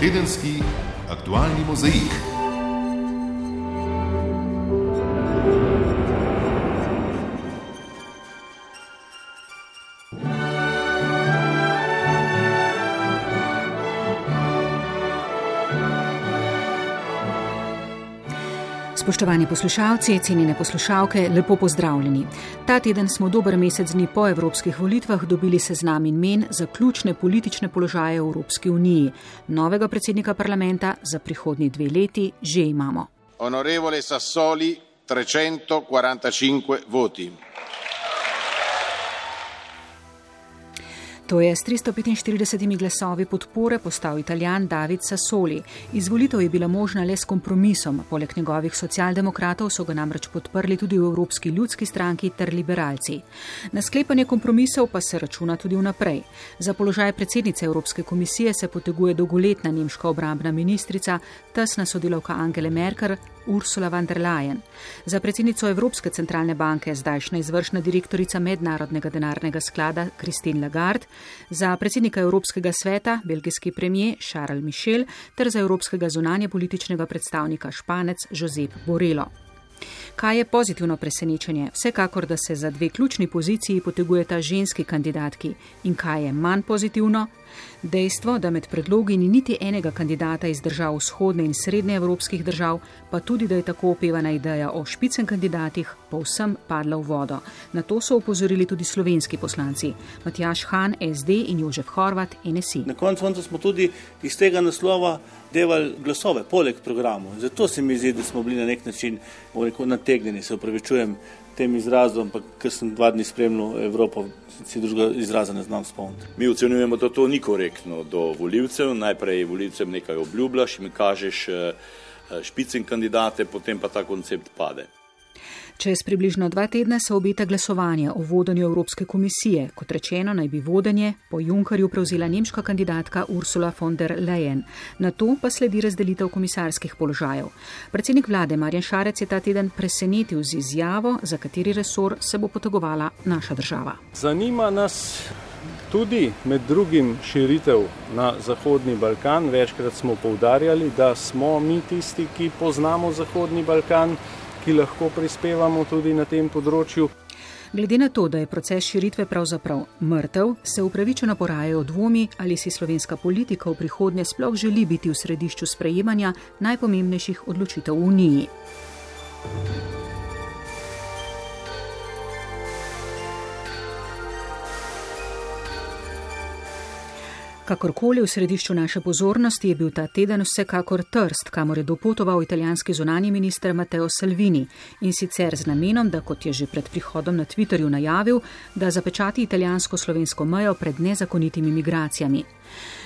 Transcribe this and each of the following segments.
Tedenski aktualni mozaik. Spoštovani poslušalci, cenjene poslušalke, lepo pozdravljeni. Ta teden smo dober mesec dni po evropskih volitvah dobili seznam in men za ključne politične položaje v Evropski uniji. Novega predsednika parlamenta za prihodnji dve leti že imamo. Onorevole Sassoli, 345 voti. To je s 345 glasovi podpore postal italijan David Sassoli. Izvolitev je bila možna le s kompromisom. Poleg njegovih socialdemokratov so ga namreč podprli tudi v Evropski ljudski stranki ter liberalci. Na sklepanje kompromisov pa se računa tudi vnaprej. Za položaj predsednice Evropske komisije se poteguje dolgoletna nemška obrambna ministrica, tesna sodelovka Angele Merkel, Ursula von der Leyen. Za predsednico Evropske centralne banke, zdajšnja izvršna direktorica Mednarodnega denarnega sklada Christine Lagarde, za predsednika Evropskega sveta, belgijski premijer Charles Michel ter za evropskega zunanje političnega predstavnika Španec Josep Borelo. Kaj je pozitivno presenečenje? Vsekakor, da se za dve ključni poziciji potegujeta ženski kandidatki. In kaj je manj pozitivno? Dejstvo, da med predlogi ni niti enega kandidata iz držav vzhodne in srednje evropskih držav, pa tudi, da je tako opevana ideja o špicen kandidatih, povsem padla v vodo. Na to so upozorili tudi slovenski poslanci Matjaš Han, SD in Jožef Horvat, NSI. Na koncu smo tudi iz tega naslova devali glasove, poleg programov. Zato se mi zdi, da smo bili na nek način nategnjeni, se upravičujem tem izrazom, ampak ker sem dva dni spremljal Evropo, si drugega izraza ne znam spomniti. Mi ocenjujemo, da to ni korektno do voljivcev. Najprej voljivcem nekaj obljubljaš, jim kažeš eh, eh, špicen kandidate, potem pa ta koncept pade. Čez približno dva tedna se obeta glasovanje o vodenju Evropske komisije. Kot rečeno, naj bi vodenje po Junkarju prevzela nemška kandidatka Ursula von der Leyen. Na to pa sledi razdelitev komisarskih položajev. Predsednik vlade Marjan Šarec je ta teden presenetil z izjavo, za kateri resor se bo potegovala naša država. Zanima nas tudi med drugim širitev na Zahodni Balkan. Večkrat smo povdarjali, da smo mi tisti, ki poznamo Zahodni Balkan ki lahko prispevamo tudi na tem področju. Glede na to, da je proces širitve pravzaprav mrtev, se upravičeno porajajo dvomi, ali si slovenska politika v prihodnje sploh želi biti v središču sprejemanja najpomembnejših odločitev v Uniji. Kakorkoli v središču naše pozornosti je bil ta teden vsekakor Trst, kamor je dopotoval italijanski zunani minister Matteo Salvini in sicer z namenom, da kot je že pred prihodom na Twitterju najavil, da zapečati italijansko-slovensko mejo pred nezakonitimi migracijami.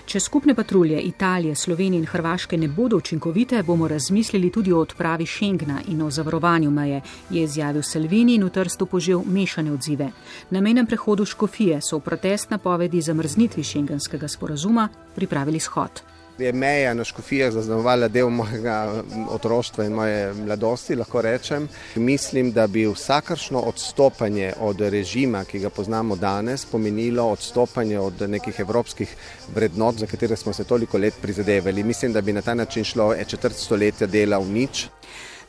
Če skupne patrulje Italije, Slovenije in Hrvaške ne bodo učinkovite, bomo razmislili tudi o odpravi Schengna in o zavarovanju meje, je izjavil Salvini in v Trstu požel mešane odzive. Na menem prehodu Škofije so v protest napovedi zamrznitvi šengenskega sporazuma pripravili shod je meja na škofijah zaznamovala del mojega otroštva in moje mladosti, lahko rečem. Mislim, da bi vsakršno odstopanje od režima, ki ga poznamo danes, pomenilo odstopanje od nekih evropskih vrednot, za katere smo se toliko let prizadevali. Mislim, da bi na ta način šlo četrt stoletja dela v nič.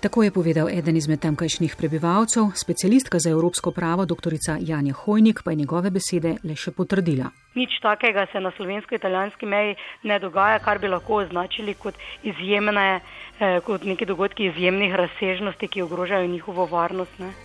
Tako je povedal eden izmed tamkajšnjih prebivalcev, specialistka za evropsko pravo, dr. Janja Hojnik, pa je njegove besede le še potrdila. Nič takega se na slovensko-italijanski meji ne dogaja, kar bi lahko označili kot izjemne, eh, kot neki dogodki izjemnih razsežnosti, ki ogrožajo njihovo varnost. Ne?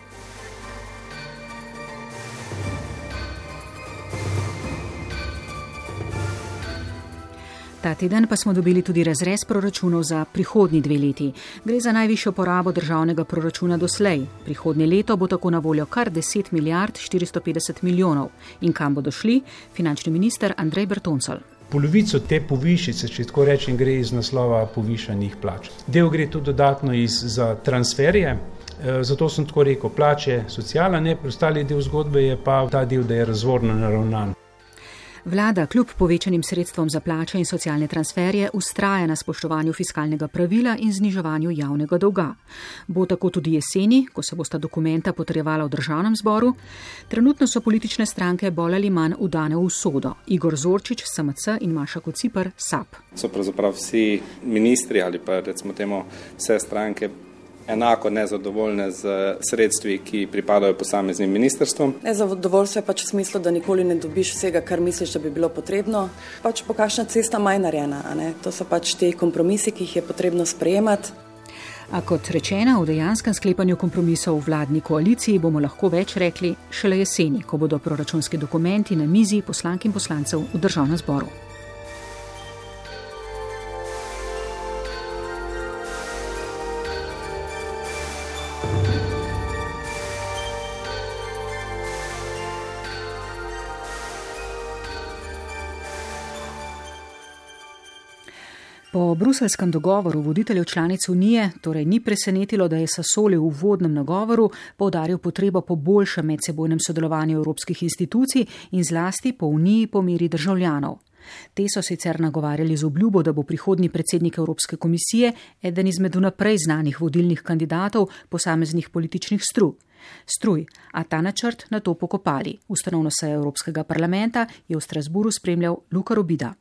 Ta teden pa smo dobili tudi razrez proračunov za prihodnji dve leti. Gre za najvišjo porabo državnega proračuna doslej. Prihodnje leto bo tako na voljo kar 10 milijard 450 milijonov. In kam bodo šli? Finančni minister Andrej Bertoncel. Polovico te povišice, če tako rečem, gre iz naslova povišanih plač. Del gre tudi dodatno iz, za transferje. Eh, zato sem tako rekel, plače socialne, preostali del zgodbe je pa ta del, da je razvorno naravnan. Vlada kljub povečanim sredstvom za plače in socialne transferje ustraja na spoštovanju fiskalnega pravila in zniževanju javnega dolga. Bo tako tudi jeseni, ko se bosta dokumenta potrjevala v državnem zboru. Trenutno so politične stranke bolj ali manj udane v sodo. Igor Zorčič, SMC in Maša Kocipr, SAP. So pravzaprav vsi ministri ali pa recimo temu vse stranke enako nezadovoljne z sredstvi, ki pripadajo posameznim ministrstvom. Nezadovoljstvo je pač v smislu, da nikoli ne dobiš vsega, kar misliš, da bi bilo potrebno. Pač po kakšna cesta manj narejena. To so pač ti kompromisi, ki jih je potrebno sprejemati. A kot rečeno, v dejanskem sklepanju kompromisov v vladni koaliciji bomo lahko več rekli šele jeseni, ko bodo proračunski dokumenti na mizi poslank in poslancev v državnem zboru. Po bruselskem dogovoru voditeljev članic Unije torej ni presenetilo, da je Sasoli v uvodnem nagovoru povdaril potrebo po boljšem medsebojnem sodelovanju evropskih institucij in zlasti po Uniji po meri državljanov. Te so sicer nagovarjali z obljubo, da bo prihodni predsednik Evropske komisije eden izmed vnaprej znanih vodilnih kandidatov posameznih političnih struj. Struj, a ta načrt na to pokopali. Ustanovno sejo Evropskega parlamenta je v Strasburu spremljal Luka Robida.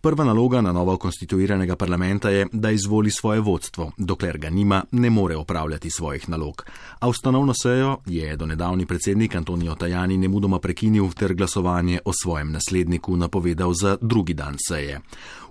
Prva naloga na novo konstituiranega parlamenta je, da izvoli svoje vodstvo. Dokler ga nima, ne more opravljati svojih nalog. A ustanovno sejo je do nedavni predsednik Antonijo Tajani nemudoma prekinil ter glasovanje o svojem nasledniku napovedal za drugi dan seje.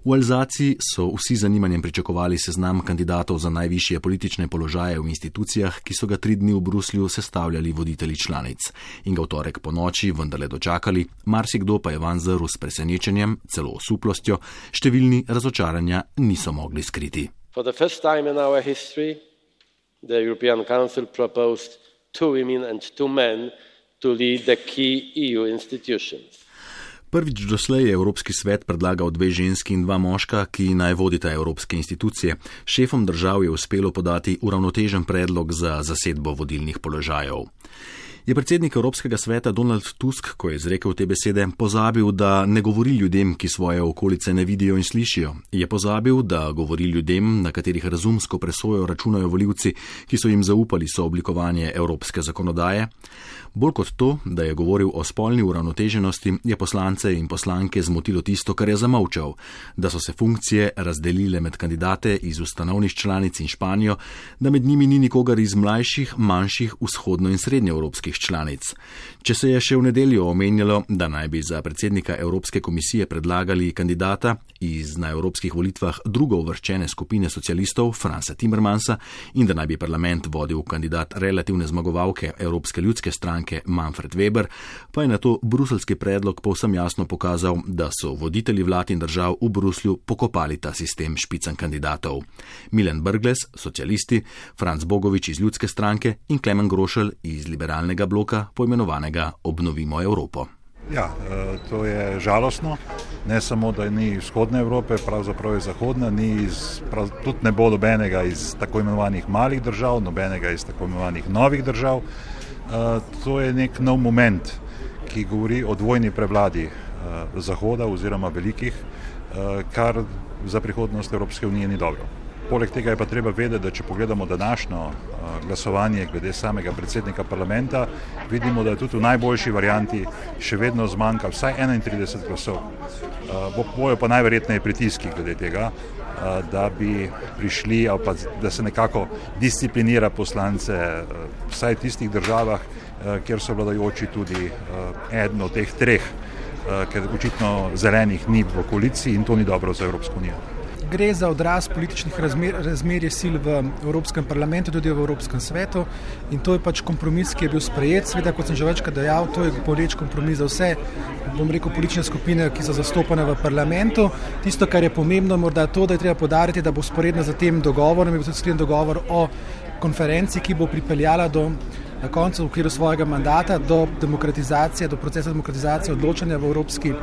V Alzaciji so vsi zanimanjem pričakovali seznam kandidatov za najvišje politične položaje v institucijah, ki so ga tri dni v Bruslju sestavljali voditelji članic in ga v torek po noči vendarle dočakali, marsikdo pa je van zrl s presenečenjem, celo osuplostjo, številni razočaranja niso mogli skriti. Two women and two men to lead the key EU institutions. Prvič doslej je Evropski svet predlagal dve ženski in dva moška, ki naj vodita evropske institucije. Šefom držav je uspelo podati uravnotežen predlog za zasedbo vodilnih položajev. Je predsednik Evropskega sveta Donald Tusk, ko je izrekel te besede, pozabil, da ne govori ljudem, ki svoje okolice ne vidijo in slišijo. Je pozabil, da govori ljudem, na katerih razumsko presojo računajo voljivci, ki so jim zaupali sooblikovanje evropske zakonodaje. Bolj kot to, da je govoril o spolni uravnoteženosti, je poslance in poslanke zmotilo tisto, kar je zamolčal, da so se funkcije razdelile med kandidate iz ustanovnih članic in Španijo, da med njimi ni nikogar iz mlajših, manjših, vzhodno in srednjeevropskih članic. Če se je še v nedeljo omenjalo, da naj bi za predsednika Evropske komisije predlagali kandidata iz na evropskih volitvah drugo uvrščene skupine socialistov Franca Timmermansa in da naj bi parlament vodil kandidat relativne zmagovalke Evropske ljudske stranke Manfred Weber, pa je na to bruselski predlog povsem jasno pokazal, da so voditelji vlad in držav v Bruslju pokopali ta sistem špicen kandidatov. Milen Brgles, socialisti, Franz Bogovič iz ljudske stranke in Klemen Grošelj iz liberalnega bloka, poimenovanega Obnovimo Evropo. Ja, e, to je žalostno. Ne samo, da ni vzhodne Evrope, pravzaprav je zahodna, ni iz, prav, tudi ne bo nobenega iz tako imenovanih malih držav, nobenega iz tako imenovanih novih držav. E, to je nek nov moment, ki govori o dvojni prevladi e, Zahoda oziroma velikih, kar za prihodnost Evropske unije ni dobro. Poleg tega je pa treba vedeti, da če pogledamo današnjo glasovanje glede samega predsednika parlamenta, vidimo, da je tudi v najboljši varianti še vedno zmanjka vsaj 31 glasov. Bojo pa najverjetneje pritiski glede tega, da bi prišli pa da se nekako disciplinira poslance vsaj v tistih državah, kjer so vladajoči tudi eden od teh treh, ker očitno zelenih ni v koaliciji in to ni dobro za Evropsko unijo gre za odraz političnih razmer, razmerij sil v Evropskem parlamentu, tudi v Evropskem svetu. In to je pač kompromis, ki je bil sprejet. Sveda, kot sem že večkrat dejal, to je poleč kompromis za vse, bom rekel, politične skupine, ki so zastopane v parlamentu. Tisto, kar je pomembno, morda to, da je treba podariti, da bo sporedno za tem dogovorom, je bil tudi sklenjen dogovor o konferenci, ki bo pripeljala do na koncu v okviru svojega mandata do demokratizacije, do procesa demokratizacije odločanja v Evropski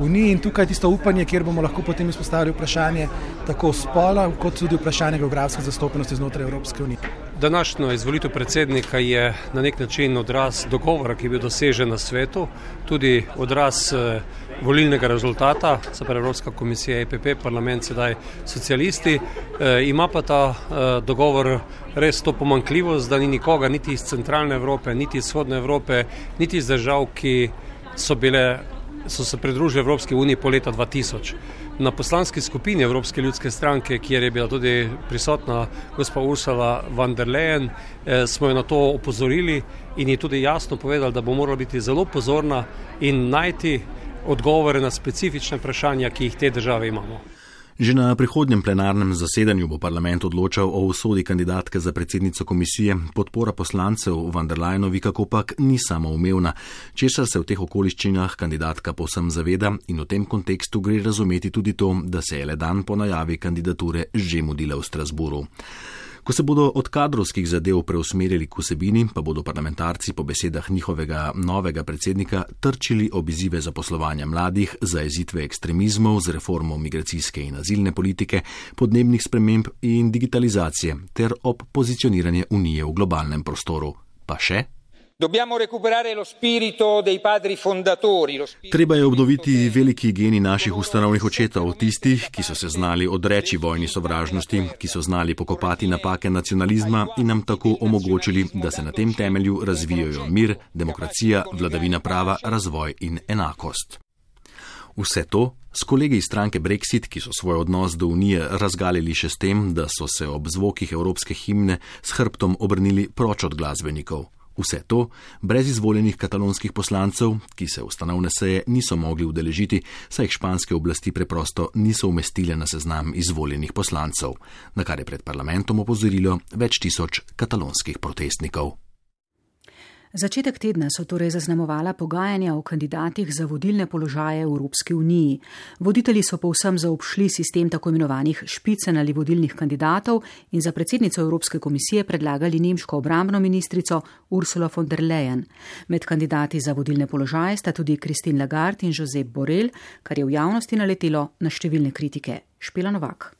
uniji in tukaj je tisto upanje, kjer bomo lahko potem izpostavili vprašanje tako spola, kot tudi vprašanje geografske zastopanosti znotraj Evropske unije. Današnja izvolitev predsednika je na nek način odraz dogovora, ki je bil dosežen na svetu, tudi odraz eh, volilnega rezultata, se pravi Evropska komisija, EPP, parlament, sedaj socialisti. E, ima pa ta e, dogovor res to pomankljivost, da ni nikoga niti iz centralne Evrope, niti iz vzhodne Evrope, niti iz držav, ki so, bile, so se pridružili Evropski uniji po leta 2000. Na poslanski skupini Evropske ljudske stranke, kjer je bila tudi prisotna gospa Ursula von der Leyen, eh, smo jo na to opozorili in ji tudi jasno povedali, da bo morala biti zelo pozorna in najti odgovore na specifične vprašanja, ki jih te države imamo. Že na prihodnjem plenarnem zasedanju bo parlament odločal o usodi kandidatke za predsednico komisije. Podpora poslancev van der Leyenovi kakopak ni samoumevna, česar se v teh okoliščinah kandidatka povsem zaveda in v tem kontekstu gre razumeti tudi to, da se je le dan po najavi kandidature že mudila v Strasburu. Ko se bodo od kadrovskih zadev preusmerili k vsebini, pa bodo parlamentarci po besedah njihovega novega predsednika trčili ob izzive zaposlovanja mladih, zaezitve ekstremizmov z reformo migracijske in azilne politike, podnebnih sprememb in digitalizacije ter ob pozicioniranje Unije v globalnem prostoru. Pa še Dobbiamo recuperare lo spirito dei padri fondatori. Lo spirito... Treba je obnoviti veliki geni naših ustanovnih očetov, tistih, ki so se znali odreči vojni sovražnosti, ki so znali pokopati napake nacionalizma in nam tako omogočili, da se na tem temelju razvijajo mir, demokracija, vladavina prava, razvoj in enakost. Vse to s kolegi iz stranke Brexit, ki so svoj odnos do Unije razgalili še s tem, da so se ob zvokih evropske himne s hrbtom obrnili proč od glasbenikov. Vse to brez izvoljenih katalonskih poslancev, ki se ustanovne seje niso mogli udeležiti, saj jih španske oblasti preprosto niso umestile na seznam izvoljenih poslancev, na kar je pred parlamentom opozorilo več tisoč katalonskih protestnikov. Začetek tedna so torej zaznamovala pogajanja o kandidatih za vodilne položaje v Evropski uniji. Voditelji so povsem zaobšli sistem tako imenovanih špicen ali vodilnih kandidatov in za predsednico Evropske komisije predlagali nemško obrambno ministrico Ursula von der Leyen. Med kandidati za vodilne položaje sta tudi Christine Lagarde in Josep Borrell, kar je v javnosti naletelo na številne kritike. Špila Novak.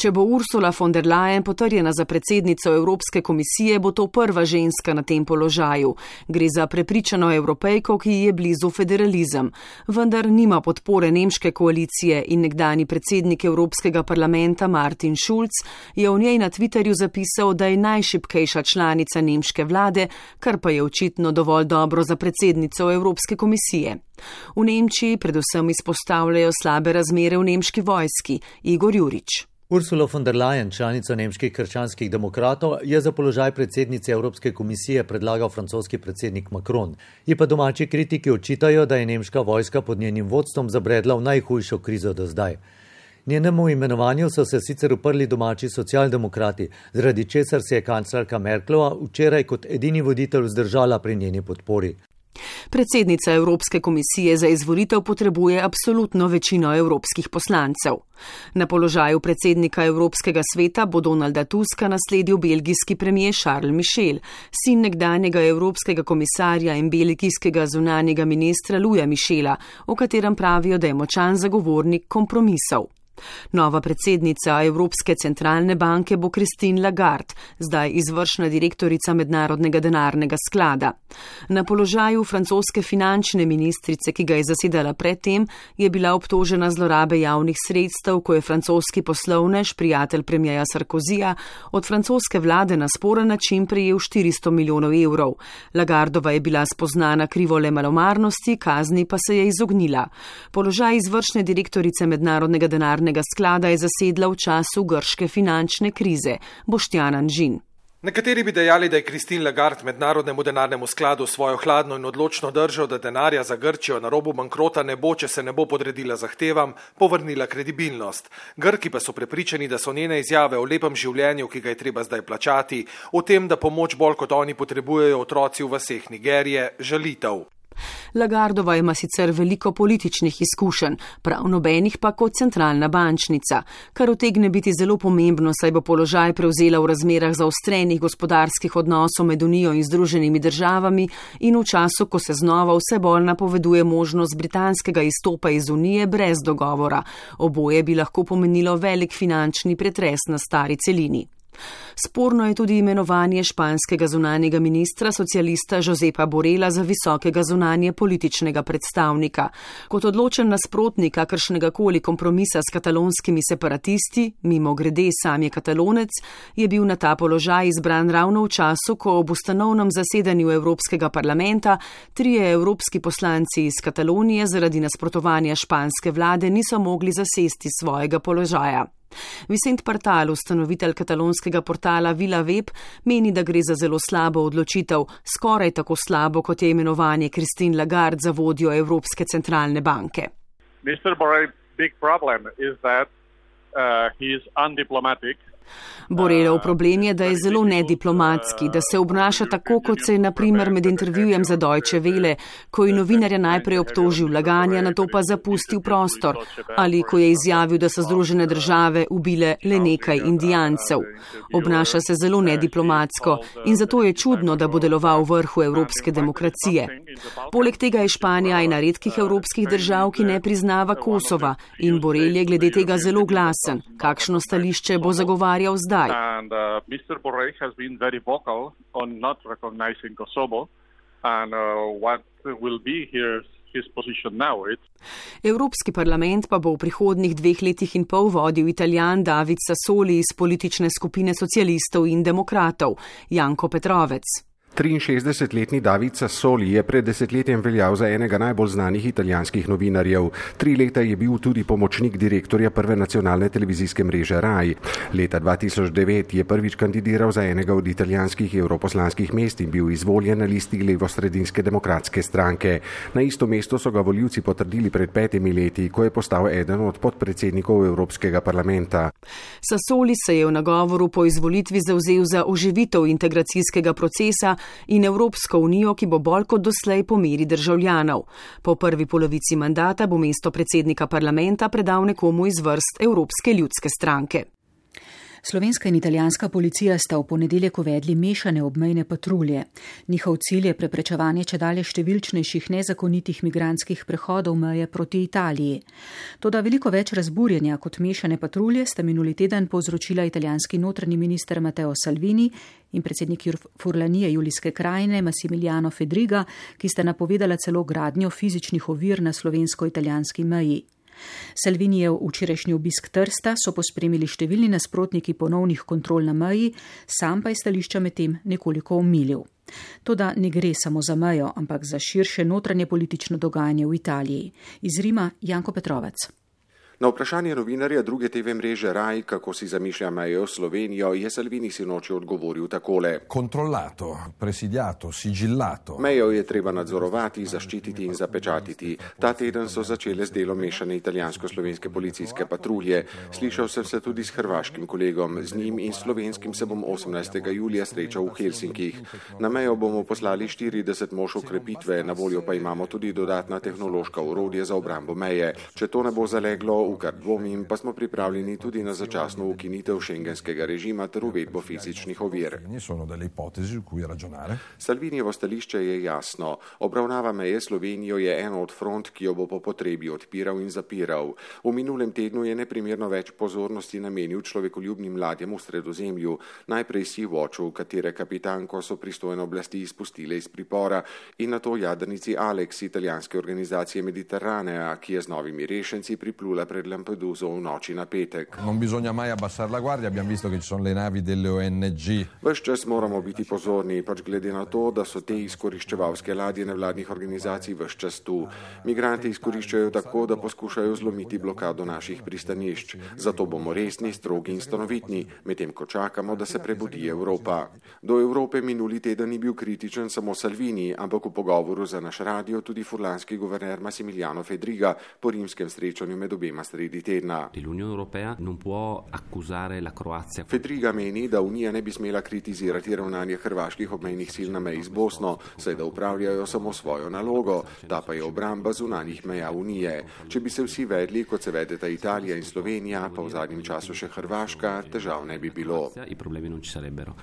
Če bo Ursula von der Leyen potrjena za predsednico Evropske komisije, bo to prva ženska na tem položaju. Gre za prepričano evropejko, ki je blizu federalizem. Vendar nima podpore nemške koalicije in nekdani predsednik Evropskega parlamenta Martin Schulz je v njej na Twitterju zapisal, da je najšipkejša članica nemške vlade, kar pa je očitno dovolj dobro za predsednico Evropske komisije. V Nemčiji predvsem izpostavljajo slabe razmere v nemški vojski. Igor Jurič. Ursula von der Leyen, članica nemških krščanskih demokratov, je za položaj predsednice Evropske komisije predlagal francoski predsednik Macron. Je pa domači kritiki očitajo, da je nemška vojska pod njenim vodstvom zabredla v najhujšo krizo do zdaj. Njenemu imenovanju so se sicer uprli domači socialdemokrati, zaradi česar se je kanclerka Merklova včeraj kot edini voditelj vzdržala pri njeni podpori. Predsednica Evropske komisije za izvolitev potrebuje absolutno večino evropskih poslancev. Na položaju predsednika Evropskega sveta bo Donalda Tuska nasledil belgijski premijer Charles Michel, sin nekdanjega evropskega komisarja in belgijskega zunanjega ministra Luja Michela, o katerem pravijo, da je močan zagovornik kompromisov. Nova predsednica Evropske centralne banke bo Christine Lagarde, zdaj izvršna direktorica Mednarodnega denarnega sklada. Na položaju francoske finančne ministrice, ki ga je zasedala predtem, je bila obtožena zlorabe javnih sredstev, ko je francoski poslovnež, prijatelj premijaja Sarkozija, od francoske vlade na sporen način prejel 400 milijonov evrov. Lagardova je bila spoznana krivole malomarnosti, kazni pa se je izognila. Položaj izvršne direktorice Mednarodnega denarnega denarnega sklada je zasedla v času grške finančne krize Boštjan Žin. Nekateri bi dejali, da je Kristin Lagarde mednarodnemu denarnemu skladu svojo hladno in odločno držo, da denarja za Grčijo na robu bankrota ne bo, če se ne bo podredila zahtevam, povrnila kredibilnost. Grki pa so prepričani, da so njene izjave o lepem življenju, ki ga je treba zdaj plačati, o tem, da pomoč bolj kot oni potrebujejo otroci v vseh Nigerije, žalitev. Lagardova ima sicer veliko političnih izkušenj, prav nobenih pa kot centralna bančnica, kar utegne biti zelo pomembno, saj bo položaj prevzela v razmerah zaostrenih gospodarskih odnosov med Unijo in Združenimi državami in v času, ko se znova vse bolj napoveduje možnost britanskega izstopa iz Unije brez dogovora. Oboje bi lahko pomenilo velik finančni pretres na stari celini. Sporno je tudi imenovanje španskega zunanjega ministra socialista Josepa Borela za visokega zunanje političnega predstavnika. Kot odločen nasprotnik kakršnega koli kompromisa s katalonskimi separatisti, mimo grede sam je katalonec, je bil na ta položaj izbran ravno v času, ko ob ustanovnem zasedanju Evropskega parlamenta trije evropski poslanci iz Katalonije zaradi nasprotovanja španske vlade niso mogli zasesti svojega položaja. Vicent Partal, ustanovitelj katalonskega portala Vila Web, meni, da gre za zelo slabo odločitev, skoraj tako slabo, kot je imenovanje Christine Lagarde za vodjo Evropske centralne banke. Borelov problem je, da je zelo nediplomatski, da se obnaša tako, kot se je naprimer med intervjujem za Deutsche Welle, ko je novinarja najprej obtožil laganja, na to pa zapustil prostor, ali ko je izjavil, da so Združene države ubile le nekaj indijancev. Obnaša se zelo nediplomatsko in zato je čudno, da bo deloval v vrhu evropske demokracije. Poleg tega je Španija ena redkih evropskih držav, ki ne priznava Kosova in Borel je glede tega zelo glasen. Kakšno stališče bo zagovarjal zdaj? zdaj. And, uh, Mr. Borrell has been very vocal on not recognizing Kosovo and uh, what will be here. Evropski parlament pa bo v prihodnih dveh letih in pol vodil italijan David Sassoli iz politične skupine socialistov in demokratov Janko Petrovec. 63-letni David Sassoli je pred desetletjem veljal za enega najbolj znanih italijanskih novinarjev. Tri leta je bil tudi pomočnik direktorja prve nacionalne televizijske mreže RAI. Leta 2009 je prvič kandidiral za enega od italijanskih evroposlanskih mest in bil izvoljen na listi levo-sredinske demokratske stranke. Na isto mesto so ga voljivci potrdili pred petimi leti, ko je postal eden od podpredsednikov Evropskega parlamenta. Sassoli se je v nagovoru po izvolitvi zauzel za oživitev integracijskega procesa in Evropsko unijo, ki bo bolj kot doslej po meri državljanov. Po prvi polovici mandata bo mesto predsednika parlamenta predal nekomu iz vrst Evropske ljudske stranke. Slovenska in italijanska policija sta v ponedeljek uvedli mešane obmejne patrulje. Njihov cilj je preprečevanje če dalje številčnejših nezakonitih migranskih prehodov meje proti Italiji. Toda veliko več razburjenja kot mešane patrulje sta minuli teden povzročila italijanski notranji minister Matteo Salvini in predsednik Furlanije Julijske krajine Massimiliano Fedriga, ki sta napovedala celo gradnjo fizičnih ovir na slovensko-italijanski meji. Salvinijev včerajšnji obisk Trsta so pospremili številni nasprotniki ponovnih kontrol na meji, sam pa je stališča med tem nekoliko omilil. Toda ne gre samo za mejo, ampak za širše notranje politično dogajanje v Italiji. Iz Rima Janko Petrovec. Na vprašanje novinarja druge TV mreže Raj, kako si zamišlja mejo Slovenijo, je Salvini sinoči odgovoril takole: Kontrolato, presidiato, sigillato. Mejo je treba nadzorovati, zaščititi in zapečatiti. Ta teden so začele z delom mešane italijansko-slovenske policijske patrulje. Slišal sem se tudi s hrvaškim kolegom, z njim in slovenskim se bom 18. julija srečal v Helsinkih. Na mejo bomo poslali 40 mož ukrepitve, na voljo pa imamo tudi dodatna tehnološka urodja za obrambo meje. Če to ne bo zaleglo, v kar dvomim, pa smo pripravljeni tudi na začasno ukinitev šengenskega režima ter uvedbo fizičnih ovir. Salvinijevo stališče je jasno. Obravnava meje Slovenijo je eno od front, ki jo bo po potrebi odpiral in zapiral. V minulem tednu je neprimerno več pozornosti namenil človekoljubnim ladjem v sredozemlju. Najprej si voču, katere kapitanko so pristojne oblasti izpustile iz pripora in na to jadrnici Alex, italijanske organizacije Mediteranea, ki je z novimi rešenci priplula pred pred Lampeduso v noči na petek. Non bisogna mai abbassare la guardia, abbiamo visto che ci sono le navi delle ONG. Ves čas moramo biti pozorni, pač glede na to, da so te izkoriščevalske ladje nevladnih organizacij ves čas tu. Migranti izkoriščajo tako, da poskušajo zlomiti blokado naših pristanišč. Zato bomo resni, strogi in stanovitni, medtem ko čakamo, da se prebudi Evropa. Do Evrope minuli teden ni bil kritičen samo Salvini, ampak v pogovoru za naš radio tudi furlanski guverner Massimiliano Fedriga po rimskem srečanju med obema sredi tedna. Fedriga meni, da Unija ne bi smela kritizirati ravnanje hrvaških obmejnih sil na meji z Bosno, saj da upravljajo samo svojo nalogo, ta pa je obramba zunanjih meja Unije. Če bi se vsi vedli, kot se vedeta Italija in Slovenija, pa v zadnjem času še Hrvaška, težav ne bi bilo.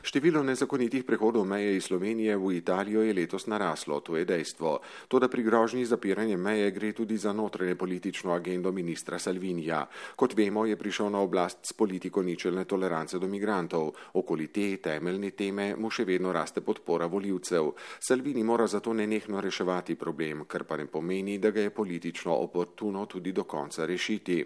Število nezakonitih prehodov meje iz Slovenije v Italijo je letos naraslo, to je dejstvo. To, da pri grožnji zapiranja meje gre tudi za notranje politično agendo ministra Salvinija. Kot vemo, je prišel na oblast s politiko ničelne tolerance do migrantov. Okoli te temeljne teme mu še vedno raste podpora voljivcev. Salvini mora zato nenehno reševati problem, kar pa ne pomeni, da ga je politično oportuno tudi do konca rešiti.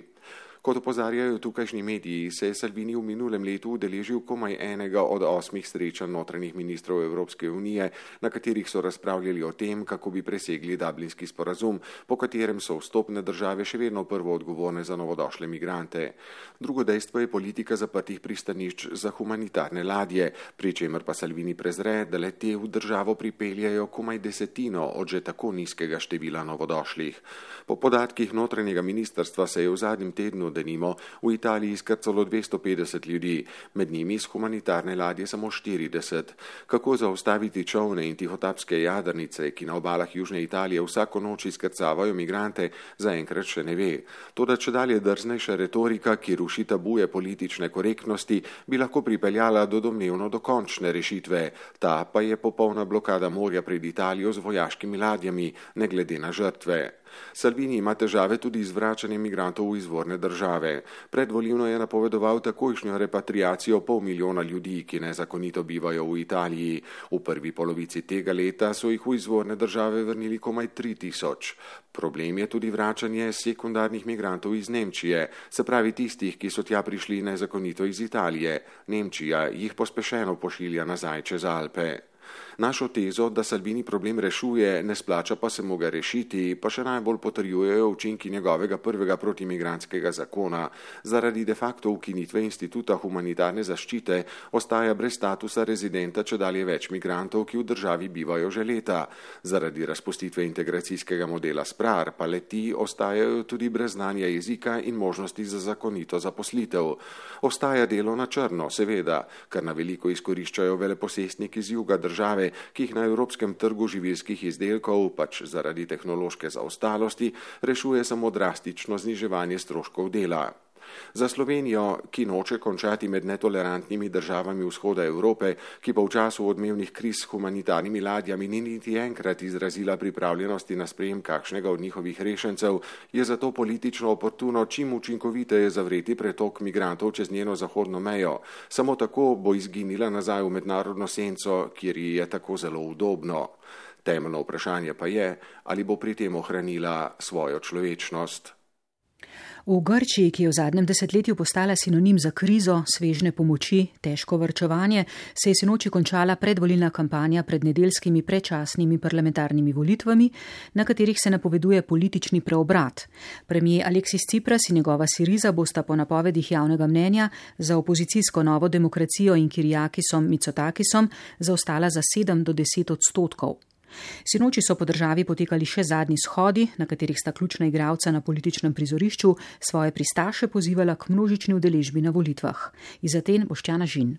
Kot opozarjajo tukajšnji mediji, se je Salvini v minulem letu udeležil komaj enega od osmih srečanj notranjih ministrov Evropske unije, na katerih so razpravljali o tem, kako bi presegli Dublinski sporazum, po katerem so vstopne države še vedno prvo odgovorne za novodošle migrante. Drugo dejstvo je politika zaprtih pristanišč za humanitarne ladje, pri čemer pa Salvini prezre, da le te v državo pripeljajo komaj desetino od že tako nizkega števila novodošlih. Po podatkih notranjega ministrstva se je v zadnjem tednu denimo, v Italiji skrcalo 250 ljudi, med njimi z humanitarne ladje samo 40. Kako zaustaviti čovne in tihotapske jadrnice, ki na obalah Južne Italije vsako noč izkrcavajo migrante, zaenkrat še ne ve. To, da če dalje drznejša retorika, ki ruši tabuje politične korektnosti, bi lahko pripeljala do domnevno dokončne rešitve. Ta pa je popolna blokada morja pred Italijo z vojaškimi ladjami, ne glede na žrtve. Salvini ima težave tudi z vračanjem migrantov v izvorne države. Predvolivno je napovedoval takojšnjo repatriacijo pol milijona ljudi, ki nezakonito bivajo v Italiji. V prvi polovici tega leta so jih v izvorne države vrnili komaj 3000. Problem je tudi vračanje sekundarnih migrantov iz Nemčije, se pravi tistih, ki so tja prišli nezakonito iz Italije. Nemčija jih pospešeno pošilja nazaj čez Alpe. Našo tezo, da Salvini problem rešuje, ne splača pa se mu ga rešiti, pa še najbolj potrjujejo učinki njegovega prvega protimigranskega zakona. Zaradi de facto ukinitve instituta humanitarne zaščite ostaja brez statusa rezidenta če dalje več migrantov, ki v državi bivajo že leta. Zaradi razpustitve integracijskega modela SPRAR pa leti ostajajo tudi brez znanja jezika in možnosti za zakonito zaposlitev. Ostaja delo na črno, seveda, kar na veliko izkoriščajo veleposestniki iz juga države, ki jih na evropskem trgu živilskih izdelkov, pač zaradi tehnološke zaostalosti, rešuje samo drastično zniževanje stroškov dela. Za Slovenijo, ki noče končati med netolerantnimi državami vzhoda Evrope, ki pa v času odmevnih kriz s humanitarnimi ladjami ni niti enkrat izrazila pripravljenosti na sprejem kakšnega od njihovih rešencev, je zato politično oportuno čim učinkoviteje zavreti pretok migrantov čez njeno zahodno mejo. Samo tako bo izginila nazaj v mednarodno senco, kjer ji je tako zelo udobno. Temeljno vprašanje pa je, ali bo pri tem ohranila svojo človečnost. V Grčiji, ki je v zadnjem desetletju postala sinonim za krizo, svežne pomoči, težko vrčevanje, se je sinoči končala predvolilna kampanja pred nedeljskimi predčasnimi parlamentarnimi volitvami, na katerih se napoveduje politični preobrat. Premijer Aleksis Cipras in njegova Siriza bosta po napovedih javnega mnenja za opozicijsko novo demokracijo in Kirjakisom Micotakisom zaostala za 7 do 10 odstotkov. Sinoči so po državi potekali še zadnji shodi, na katerih sta ključna igralca na političnem prizorišču svoje pristaše pozivala k množični udeležbi na volitvah. Iz Aten Boščana Žin.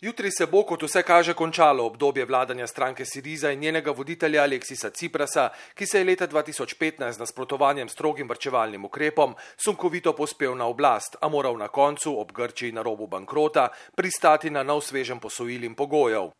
Jutri se bo, kot vse kaže, končalo obdobje vladanja stranke Siriza in njenega voditelja Aleksisa Ciprasa, ki se je leta 2015 nasprotovanjem strogim vrčevalnim ukrepom sunkovito pospel na oblast, a moral na koncu, ob Grčiji na robu bankrota, pristati na nov svežen posojil in pogojev.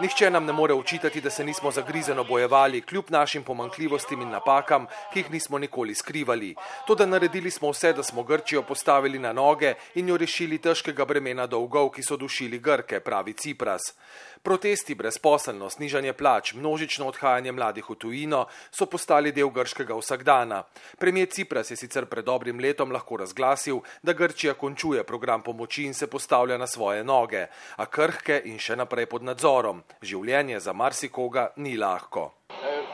Nihče nam ne more učitati, da se nismo zagrizeno bojevali, kljub našim pomankljivostim in napakam, ki jih nismo nikoli skrivali. To, da naredili smo vse, da smo Grčijo postavili na noge in jo rešili težkega bremena dolgov, ki so dušili Grke, pravi Cipras. Protesti, brezposelnost, nižanje plač, množično odhajanje mladih v tujino so postali del grškega vsakdana. Premijer Cipras je sicer pred dobrim letom lahko razglasil, da Grčija končuje program pomoči in se postavlja na svoje noge, a krhke in še naprej pod nadzorom. Življenje za marsikoga ni lahko. Eh,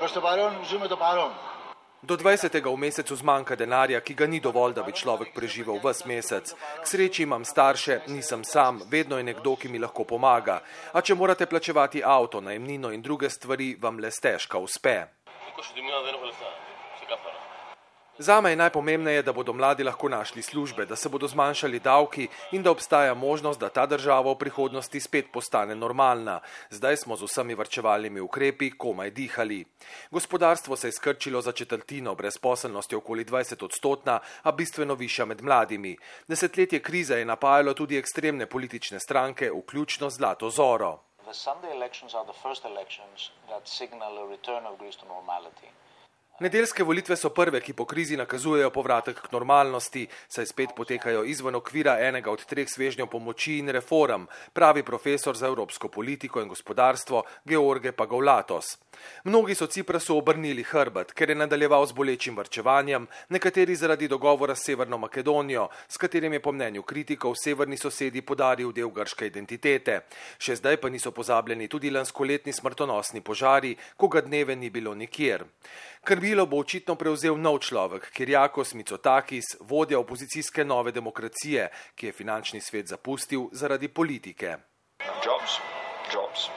Do 20. v mesecu zmanjka denarja, ki ga ni dovolj, da bi človek preživel ves mesec. K sreči imam starše, nisem sam, vedno je nekdo, ki mi lahko pomaga. A če morate plačevati avto, najemnino in druge stvari, vam le stežka uspe. Zame je najpomembneje, da bodo mladi lahko našli službe, da se bodo zmanjšali davki in da obstaja možnost, da ta država v prihodnosti spet postane normalna. Zdaj smo z vsemi vrčevalnimi ukrepi komaj dihali. Gospodarstvo se je skrčilo za četrtino, brezposelnost je okoli 20 odstotna, a bistveno višja med mladimi. Desetletje krize je napajalo tudi ekstremne politične stranke, vključno Zlato Zoro. Nedeljske volitve so prve, ki po krizi nakazujejo povratek k normalnosti, saj spet potekajo izven okvira enega od treh svežnjev pomoči in reform, pravi profesor za evropsko politiko in gospodarstvo George Pagolatos. Mnogi so Ciprasu obrnili hrbet, ker je nadaljeval z bolečim vrčevanjem, nekateri zaradi dogovora s Severno Makedonijo, s katerim je po mnenju kritikov severni sosedi podaril del grške identitete. Še zdaj pa niso pozabljeni tudi lanskoletni smrtonosni požari, ko ga dneve ni bilo nikjer. Krmilo bo očitno prevzel nov človek, Kirjakos Micotakis, vodja opozicijske nove demokracije, ki je finančni svet zapustil zaradi politike. Jobs, jobs,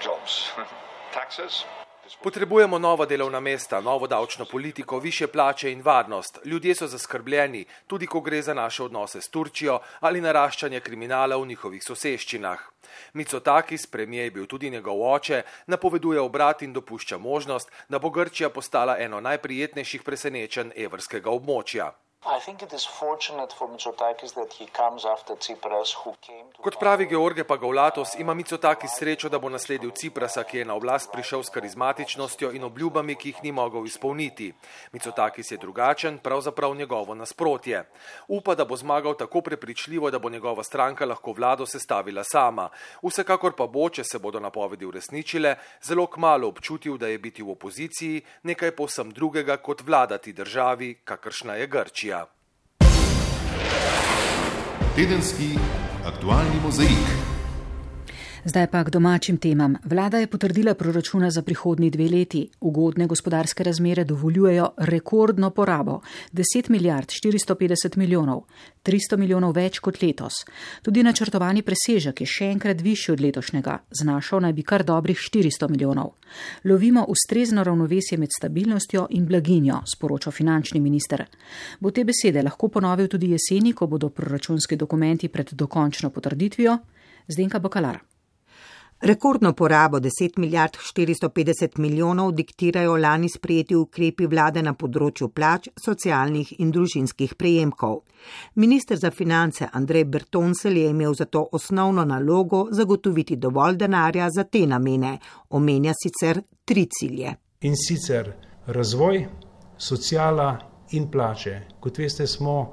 jobs. Potrebujemo nova delovna mesta, novo davčno politiko, više plače in varnost. Ljudje so zaskrbljeni, tudi ko gre za naše odnose s Turčijo ali naraščanje kriminala v njihovih soseščinah. Micotakis, premijer je bil tudi njegov oče, napoveduje obrat in dopušča možnost, da bo Grčija postala eno najprijetnejših presenečenj evrskega območja. Kot pravi George Pagolatos, ima Micotaki srečo, da bo nasledil Ciprasa, ki je na oblast prišel s karizmatičnostjo in obljubami, ki jih ni mogel izpolniti. Micotaki je drugačen, pravzaprav njegovo nasprotje. Upa, da bo zmagal tako prepričljivo, da bo njegova stranka lahko vlado sestavila sama. Vsekakor pa bo, če se bodo napovedi uresničile, zelo kmalo občutil, da je biti v opoziciji nekaj povsem drugega kot vladati državi, kakršna je Grčija. Tedenski aktualni mozaik. Zdaj pa k domačim temam. Vlada je potrdila proračuna za prihodnji dve leti. Ugodne gospodarske razmere dovoljujejo rekordno porabo - 10 milijard 450 milijonov, 300 milijonov več kot letos. Tudi načrtovani presežek je še enkrat višji od letošnjega, znašal naj bi kar dobrih 400 milijonov. Lovimo ustrezno ravnovesje med stabilnostjo in blaginjo, sporoča finančni minister. Bo te besede lahko ponovil tudi jeseni, ko bodo proračunski dokumenti pred dokončno potrditvijo? Zdenka Bakalar. Rekordno porabo 10 milijard 450 milijonov diktirajo lani sprejeti ukrepi vlade na področju plač, socialnih in družinskih prejemkov. Minister za finance Andrej Bertonsel je imel zato osnovno nalogo zagotoviti dovolj denarja za te namene. Omenja sicer tri cilje. In sicer razvoj, socijala in plače. Kot veste, smo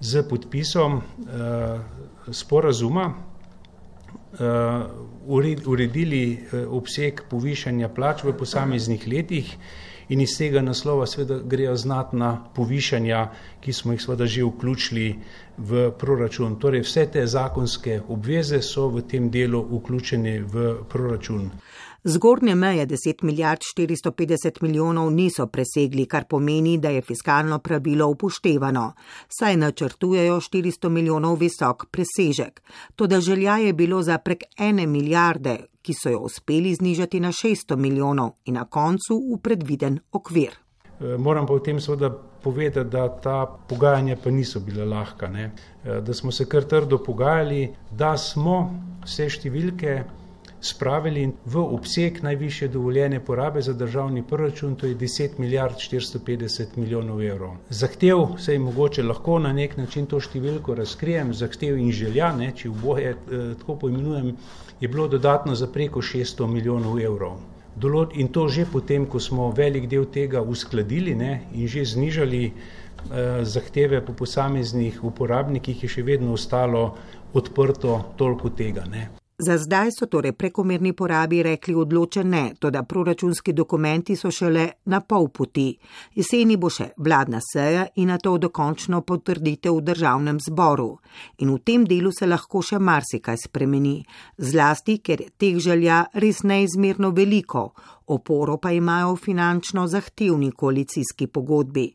z podpisom uh, sporazuma uredili uh, obseg povišanja plač v posameznih letih in iz tega naslova seveda grejo znatna povišanja, ki smo jih seveda že vključili v proračun. Torej vse te zakonske obveze so v tem delu vključene v proračun. Zgornje meje 10 milijard 450 milijonov niso presegli, kar pomeni, da je fiskalno pravilo upoštevano. Saj načrtujejo 400 milijonov visok presežek. Toda želja je bilo za prek ene milijarde, ki so jo uspeli znižati na 600 milijonov in na koncu v predviden okvir. E, moram pa v tem seveda povedati, da ta pogajanja pa niso bila lahka, ne? E, da smo se kar trdo pogajali, da smo vse številke spravili v obseg najviše dovoljene porabe za državni proračun, to je 10 milijard 450 milijonov evrov. Zahtev se je mogoče lahko na nek način to številko razkrijem, zahtev in želja, ne, če oboje eh, tako poimenujem, je bilo dodatno za preko 600 milijonov evrov. In to že potem, ko smo velik del tega uskladili ne, in že znižali eh, zahteve po posameznih uporabnikih, je še vedno ostalo odprto toliko tega. Ne. Za zdaj so torej prekomerni porabi rekli odločen ne, toda proračunski dokumenti so šele na pol poti. Jeseni bo še vladna seja in na to dokončno potrditev v državnem zboru. In v tem delu se lahko še marsikaj spremeni, zlasti, ker teh želja res neizmerno veliko, oporo pa imajo v finančno zahtevni koalicijski pogodbi.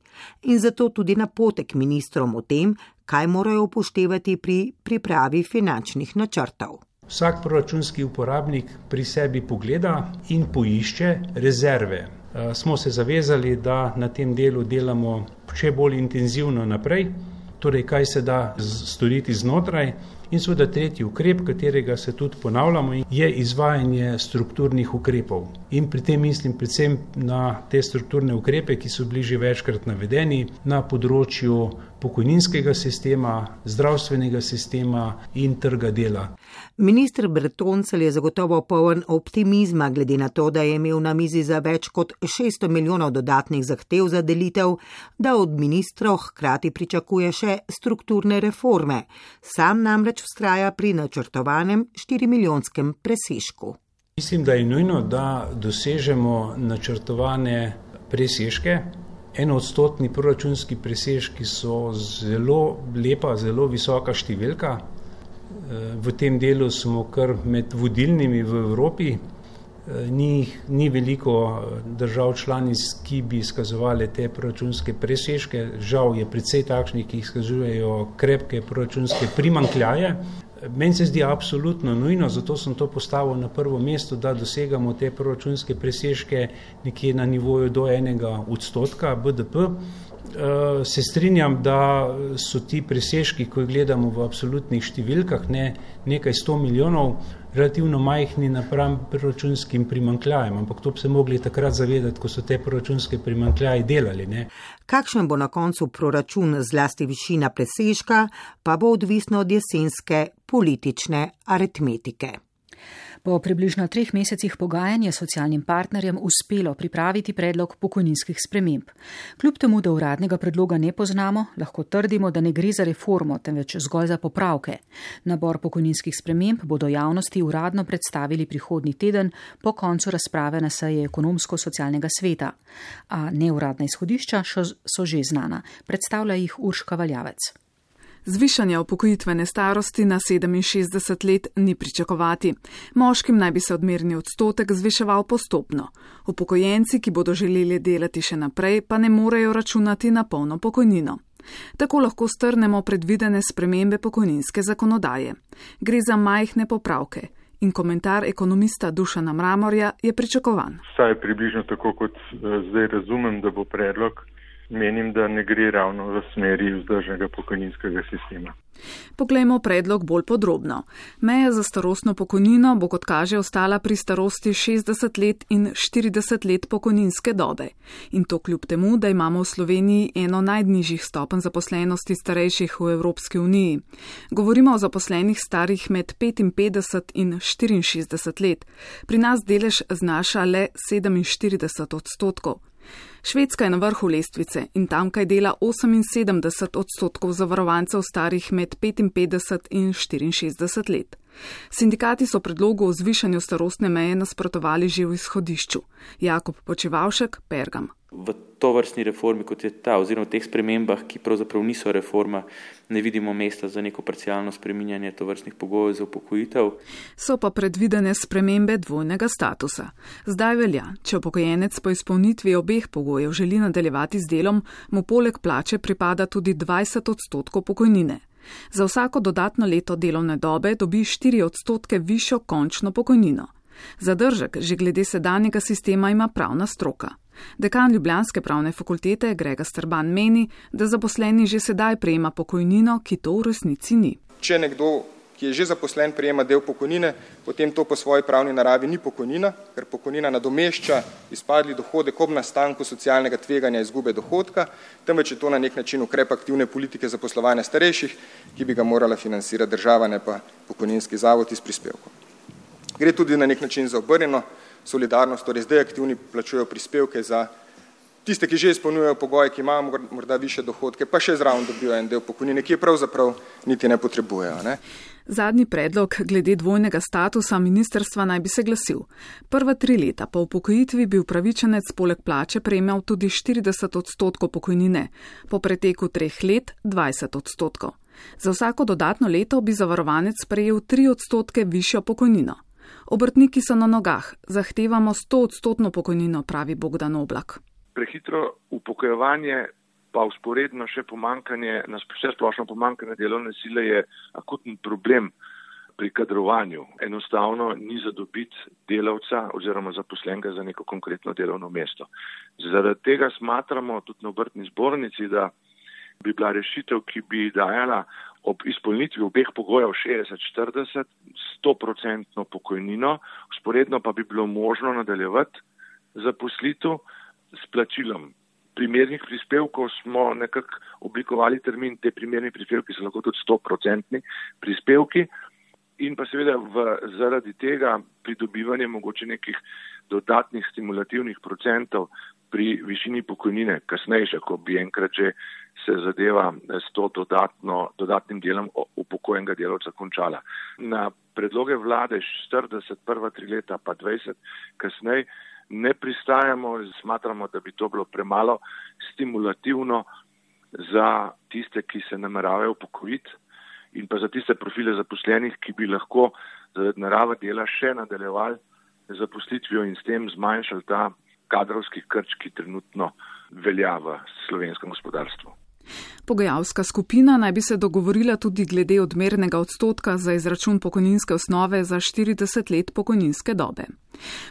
In zato tudi napotek ministrom o tem, kaj morajo upoštevati pri pripravi finančnih načrtov. Vsak proračunski uporabnik pri sebi pogleda in poišče rezerve. Eh, smo se zavezali, da na tem delu delamo še bolj intenzivno naprej, torej kaj se da storiti znotraj In seveda tretji ukrep, katerega se tudi ponavljamo, je izvajanje strukturnih ukrepov. In pri tem mislim predvsem na te strukturne ukrepe, ki so bili že večkrat navedeni na področju pokojninskega sistema, zdravstvenega sistema in trga dela. Ministr Bretoncel je zagotovo poln optimizma, glede na to, da je imel na mizi za več kot 600 milijonov dodatnih zahtev za delitev, da od ministrov hkrati pričakuje še strukturne reforme. Sam namreč vztraja pri načrtovanem 4 milijonskem presežku. Mislim, da je nujno, da dosežemo načrtovane presežke, enoodstotni proračunski presežki so zelo lepa, zelo visoka številka. Eh, v tem delu smo kar med vodilnimi v Evropi. Eh, ni, ni veliko eh, držav članic, ki bi izkazovali te proračunske presežke. Žal je predvsej takšnih, ki izkazujejo krepke proračunske primankljaje. Meni se zdi absolutno nujno, zato sem to postavil na prvo mesto, da dosegamo te proračunske presežke nekje na nivoju do enega odstotka BDP. Eh, se strinjam, da so ti presežki, ko jih gledamo v absolutnih številkah, ne nekaj sto milijonov, relativno majhni napram proračunskim primankljajem, ampak to bi se mogli takrat zavedati, ko so te proračunske primankljaje delali. Ne. Kakšen bo na koncu proračun, zlasti višina presežka, pa bo odvisno od jesenske politične aritmetike. Po približno treh mesecih pogajanj je socialnim partnerjem uspelo pripraviti predlog pokojninskih sprememb. Kljub temu, da uradnega predloga ne poznamo, lahko trdimo, da ne gre za reformo, temveč zgolj za popravke. Nabor pokojninskih sprememb bodo javnosti uradno predstavili prihodnji teden po koncu razprave na seji ekonomsko-socialnega sveta. A neuradna izhodišča so že znana. Predstavlja jih Urška Valjavec. Zvišanja upokojitvene starosti na 67 let ni pričakovati. Moškim naj bi se odmerni odstotek zviševal postopno. Upokojenci, ki bodo želeli delati še naprej, pa ne morejo računati na polno pokojnino. Tako lahko strnemo predvidene spremembe pokojninske zakonodaje. Gre za majhne popravke. In komentar ekonomista Dušana Mramorja je pričakovan. Saj približno tako, kot eh, zdaj razumem, da bo predlog menim, da ne gre ravno v smeri vzdržnega pokojninskega sistema. Poglejmo predlog bolj podrobno. Meja za starostno pokojnino bo kot kaže ostala pri starosti 60 let in 40 let pokojninske dobe. In to kljub temu, da imamo v Sloveniji eno najnižjih stopen zaposlenosti starejših v Evropski uniji. Govorimo o zaposlenih starih med 55 in 64 let. Pri nas delež znaša le 47 odstotkov. Švedska je na vrhu lestvice in tamkaj dela 78 odstotkov zavarovancev starih med 55 in 64 let. Sindikati so predlogu o zvišanju starostne meje nasprotovali že v izhodišču. Jakob Počevalšek, Pergam. V to vrstni reformi, kot je ta, oziroma v teh spremembah, ki pravzaprav niso reforma, ne vidimo mesta za neko parcialno spreminjanje to vrstnih pogojev za upokojitev. So pa predvidene spremembe dvojnega statusa. Zdaj velja, če upokojenec po izpolnitvi obeh pogojev želi nadaljevati z delom, mu poleg plače pripada tudi 20 odstotkov pokojnine. Za vsako dodatno leto delovne dobe dobi 4 odstotke višjo končno pokojnino. Zadržek že glede sedanjega sistema ima pravna stroka. Dekan Ljubljanske pravne fakultete Grega Strban meni, da zaposleni že sedaj prejema pokojnino, ki to v resnici ni. Če nekdo ki je že zaposlen, prejema del pokojnine, potem to po svoji pravni naravi ni pokojnina, ker pokojnina nadomešča izpadli dohodek ob nastanku socialnega tveganja izgube dohodka, temveč je to na nek način ukrep aktivne politike zaposlovanja starejših, ki bi ga morala financirati država, ne pa pokojninski zavod iz prispevkov. Gre tudi na nek način za obrnjeno solidarnost, torej zdaj aktivni plačujejo prispevke za tiste, ki že izpolnjujejo pogoje, ki imajo morda više dohodke, pa še zraven dobijo en del pokojnine, ki je pravzaprav niti ne potrebujejo. Ne? Zadnji predlog glede dvojnega statusa ministerstva naj bi se glasil. Prva tri leta po upokojitvi bi upravičenec poleg plače prejmeval tudi 40 odstotkov pokojnine, po preteku treh let 20 odstotkov. Za vsako dodatno leto bi zavarovanec prejel 3 odstotke višjo pokojnino. Obrtniki so na nogah, zahtevamo 100 odstotno pokojnino, pravi Bogdan Oblak. Prehitro upokojevanje pa usporedno še pomankanje, vse splošno pomankanje delovne sile je akutni problem pri kadrovanju. Enostavno ni zadobiti delavca oziroma zaposlenega za neko konkretno delovno mesto. Zaradi tega smatramo tudi na obrtni zbornici, da bi bila rešitev, ki bi dajala ob izpolnitvi obeh pogojev 60-40 100% pokojnino, usporedno pa bi bilo možno nadaljevati zaposlitev s plačilom. Primernih prispevkov smo nekako oblikovali termin, te primerni prispevki so lahko tudi 100% prispevki in pa seveda v, zaradi tega pridobivanje mogoče nekih dodatnih stimulativnih procentov pri višini pokojnine, kasnejše, ko bi enkrat že se zadeva s to dodatno, dodatnim delom upokojenega delovca končala. Na predloge vlade 40, prva tri leta pa 20, kasneje ne pristajamo, smatramo, da bi to bilo premalo stimulativno za tiste, ki se nameravajo upokojiti in pa za tiste profile zaposlenih, ki bi lahko zaradi narave dela še nadaljevali zaposlitvijo in s tem zmanjšali ta kadrovski krč, ki trenutno velja v slovenskem gospodarstvu. Pogajalska skupina naj bi se dogovorila tudi glede odmernega odstotka za izračun pokojninske osnove za 40 let pokojninske dobe.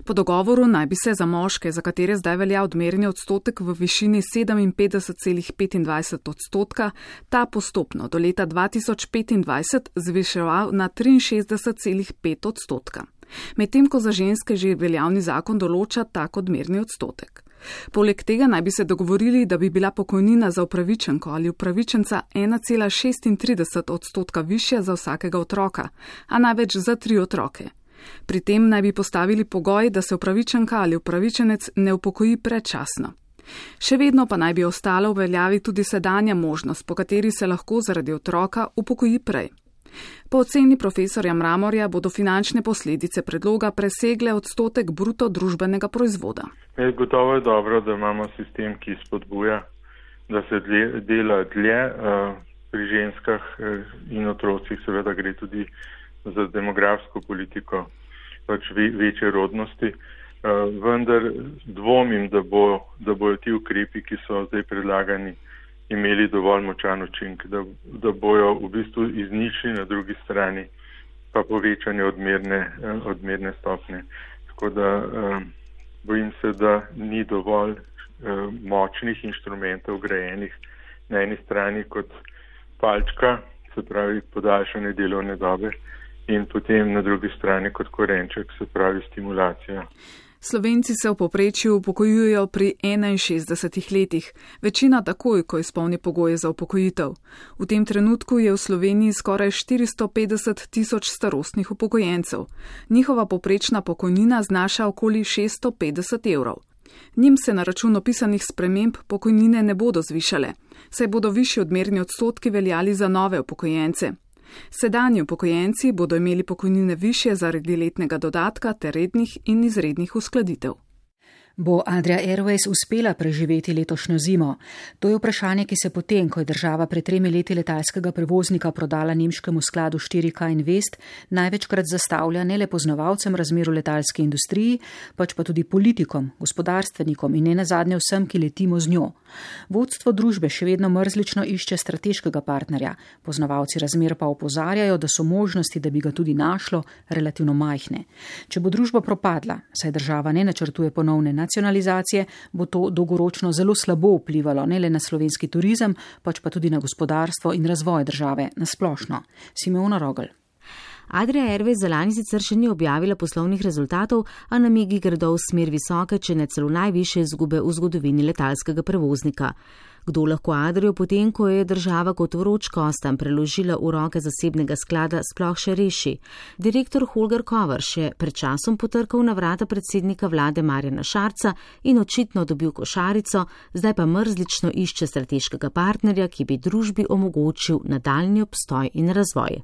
Po dogovoru naj bi se za moške, za katere zdaj velja odmerni odstotek v višini 57,25 odstotka, ta postopno do leta 2025 zviševal na 63,5 odstotka. Medtem ko za ženske že veljavni zakon določa tak odmerni odstotek. Poleg tega naj bi se dogovorili, da bi bila pokojnina za upravičenko ali upravičenca 1,36 odstotka višja za vsakega otroka, a največ za tri otroke. Pri tem naj bi postavili pogoj, da se upravičenka ali upravičenec ne upokoji predčasno. Še vedno pa naj bi ostala v veljavi tudi sedanja možnost, po kateri se lahko zaradi otroka upokoji prej. Po oceni profesorja Mramorja bodo finančne posledice predloga presegle odstotek bruto družbenega proizvoda. Je gotovo je dobro, da imamo sistem, ki spodbuja, da se dlje, dela dlje uh, pri ženskah uh, in otrocih, seveda gre tudi za demografsko politiko, pač ve, večje rodnosti. Uh, vendar dvomim, da, bo, da bojo ti ukrepi, ki so zdaj predlagani, imeli dovolj močan učink, da, da bojo v bistvu izničili na drugi strani pa povečanje odmerne, eh, odmerne stopne. Tako da eh, bojim se, da ni dovolj eh, močnih inštrumentov grajenih na eni strani kot palčka, se pravi podaljšanje delovne dobe in potem na drugi strani kot korenček, se pravi stimulacija. Slovenci se v poprečju upokojujejo pri 61 letih, večina takoj, ko izpolni pogoje za upokojitev. V tem trenutku je v Sloveniji skoraj 450 tisoč starostnih upokojencev. Njihova poprečna pokojnina znaša okoli 650 evrov. Njim se na račun opisanih sprememb pokojnine ne bodo zvišale, saj bodo višji odmerni odstotki veljali za nove upokojence. Sedanji upokojenci bodo imeli pokojnine više zaradi letnega dodatka ter rednih in izrednih uskladitev. Bo Adria Airways uspela preživeti letošnjo zimo? To je vprašanje, ki se potem, ko je država pred tremi leti letalskega prevoznika prodala nemškemu skladu 4K Invest, največkrat zastavlja ne le poznavalcem razmer v letalski industriji, pač pa tudi politikom, gospodarstvenikom in ne nazadnje vsem, ki letimo z njo. Vodstvo družbe še vedno mrzlično išče strateškega partnerja, poznavalci razmer pa opozarjajo, da so možnosti, da bi ga tudi našlo, relativno majhne. Če bo družba propadla, saj država ne načrtuje ponovne nacionalizacije, bo to dolgoročno zelo slabo vplivalo ne le na slovenski turizem, pač pa tudi na gospodarstvo in razvoj države na splošno. Simona Rogel. Adria Airways za lani sicer še ni objavila poslovnih rezultatov, a namigi gredo v smer visoke, če ne celo najviše izgube v zgodovini letalskega prevoznika. Kdo lahko Adrijo potem, ko je država kot vroč kostam preložila v roke zasebnega sklada, sploh še reši? Direktor Holger Kovar še pred časom potrkal na vrata predsednika vlade Marjana Šarca in očitno dobil košarico, zdaj pa mrzlično išče strateškega partnerja, ki bi družbi omogočil nadaljni obstoj in razvoj.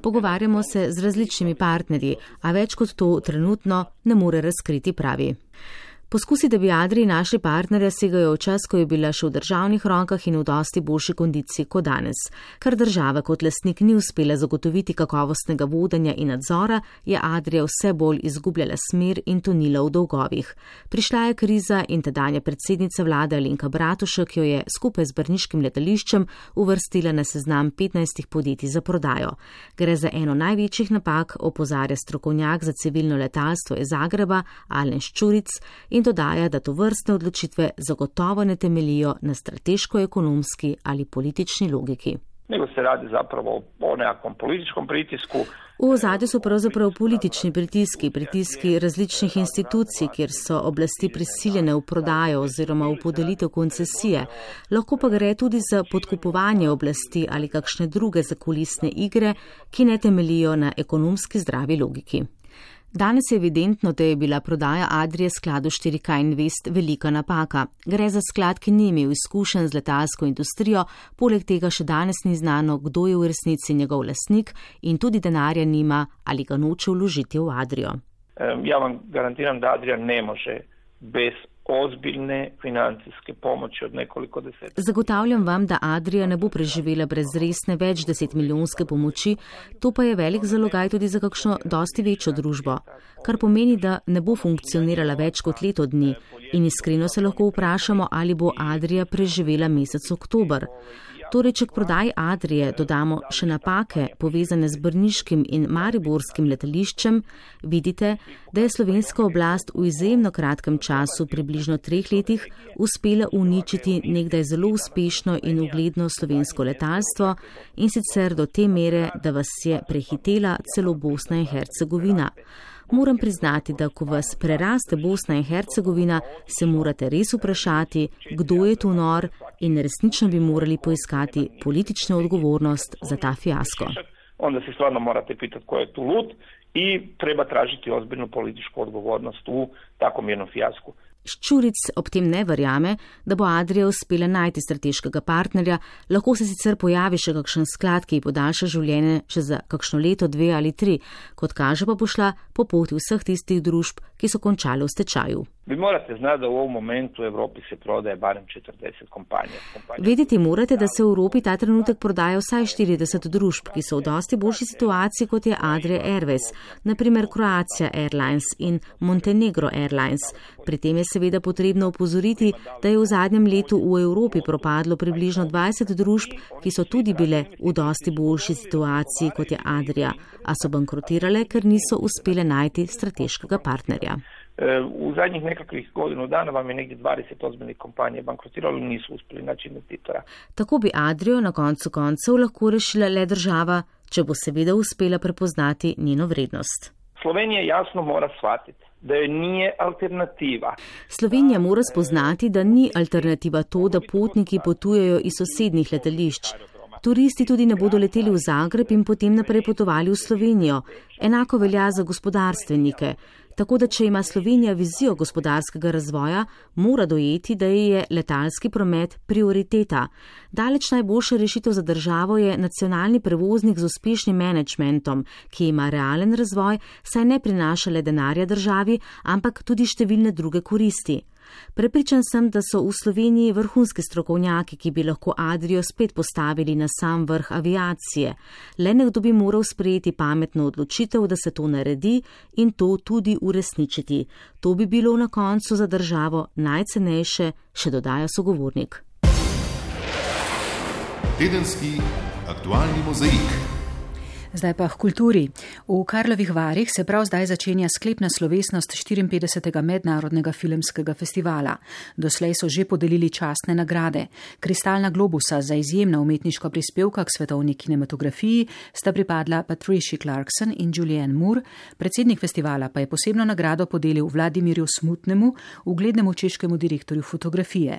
Pogovarjamo se z različnimi partnerji, a več kot to trenutno ne more razkriti pravi. Poskusi, da bi Adri našli partnerja, segajo v čas, ko je bila še v državnih rokah in v dosti boljši kondiciji kot danes. Ker država kot lasnik ni uspela zagotoviti kakovostnega vodenja in nadzora, je Adrija vse bolj izgubljala smer in tonila v dolgovih. Prišla je kriza in tedanja predsednica vlade Alenka Bratušek jo je skupaj z brniškim letališčem uvrstila na seznam 15 podjetij za prodajo. Gre za eno največjih napak, opozarja strokovnjak za civilno letalstvo iz Zagreba Alen Ščuric in dodaja, da to vrstne odločitve zagotovo ne temelijo na strateško-ekonomski ali politični logiki. Nego se radi zapravo o nekakvom političkom pritisku. V ozadju so pravzaprav politični pritiski, pritiski različnih institucij, kjer so oblasti prisiljene v prodajo oziroma v podelitev koncesije. Lahko pa gre tudi za podkupovanje oblasti ali kakšne druge zakulisne igre, ki ne temelijo na ekonomski zdravi logiki. Danes je evidentno, da je bila prodaja Adrije skladu 4K Invest velika napaka. Gre za sklad, ki ni imel izkušenj z letalsko industrijo, poleg tega še danes ni znano, kdo je v resnici njegov lasnik in tudi denarja nima ali ga noče vložiti v Adrijo. Ja vam garantiram, da Adrija ne može brez ozbiljne financijske pomoči od nekoliko deset. Zagotavljam vam, da Adrija ne bo preživela brez resne več deset milijonske pomoči, to pa je velik zalogaj tudi za kakšno dosti večjo družbo, kar pomeni, da ne bo funkcionirala več kot leto dni in iskreno se lahko vprašamo, ali bo Adrija preživela mesec oktober. Torej, če k prodaji Adrije dodamo še napake povezane z Brniškim in Mariborskim letališčem, vidite, da je slovenska oblast v izjemno kratkem času, približno treh letih, uspela uničiti nekdaj zelo uspešno in ugledno slovensko letalstvo in sicer do te mere, da vas je prehitela celo Bosna in Hercegovina. Moram priznati, da ko vas preraste Bosna in Hercegovina, se morate res vprašati, kdo je tu nor in resnično bi morali poiskati politično odgovornost za ta fiasko. Onda se stvarno morate pitati, ko je tu lud in treba tražiti ozbiljno politično odgovornost v takom jednom fiasku. Ščuric ob tem ne verjame, da bo Adrija uspela najti strateškega partnerja, lahko se sicer pojavi še kakšen sklad, ki ji podaljša življenje še za kakšno leto, dve ali tri, kot kaže pa bo šla po poti vseh tistih družb, ki so končali v stečaju. Vi morate znati, da v ovom momentu v Evropi se prodaje barem 40 kompanij. Vedeti morate, da se v Evropi ta trenutek prodaja vsaj 40 družb, ki so v dosti boljši situaciji kot je Adria Airways, naprimer Croatia Airlines in Montenegro Airlines. Pri tem je seveda potrebno upozoriti, da je v zadnjem letu v Evropi propadlo približno 20 družb, ki so tudi bile v dosti boljši situaciji kot je Adria, a so bankrotirale, ker niso uspele najti strateškega partnerja. U zadnjih nekakvih godinu dana vam je negdje 20 ozbiljnih kompanija bankrotiralo in nisu uspjeli naći investitora. Tako bi Adrio na koncu koncev lahko rešila le država, če bo seveda uspela prepoznati njeno vrednost. Slovenija jasno mora shvatiti, da je nije alternativa. Slovenija mora spoznati, da ni alternativa to, da potniki potujejo iz sosednjih letališč. Turisti tudi ne bodo leteli v Zagreb in potem naprej potovali v Slovenijo. Enako velja za gospodarstvenike. Tako da, če ima Slovenija vizijo gospodarskega razvoja, mora dojeti, da je letalski promet prioriteta. Daleč najboljša rešitev za državo je nacionalni prevoznik z uspešnim menedžmentom, ki ima realen razvoj, saj ne prinaša le denarja državi, ampak tudi številne druge koristi. Prepričan sem, da so v Sloveniji vrhunski strokovnjaki, ki bi lahko Adrijo spet postavili na sam vrh aviacije. Le nekdo bi moral sprejeti pametno odločitev, da se to naredi in to tudi uresničiti. To bi bilo na koncu za državo najcenejše, še dodaja sogovornik. Tedenski aktualni mozaik. Zdaj pa k kulturi. V Karlovih varih se prav zdaj začenja sklepna slovesnost 54. mednarodnega filmskega festivala. Doslej so že podelili častne nagrade. Kristalna globusa za izjemna umetniška prispevka k svetovni kinematografiji sta pripadla Patricia Clarkson in Julianne Moore, predsednik festivala pa je posebno nagrado podelil Vladimirju Smutnemu, uglednemu češkemu direktorju fotografije.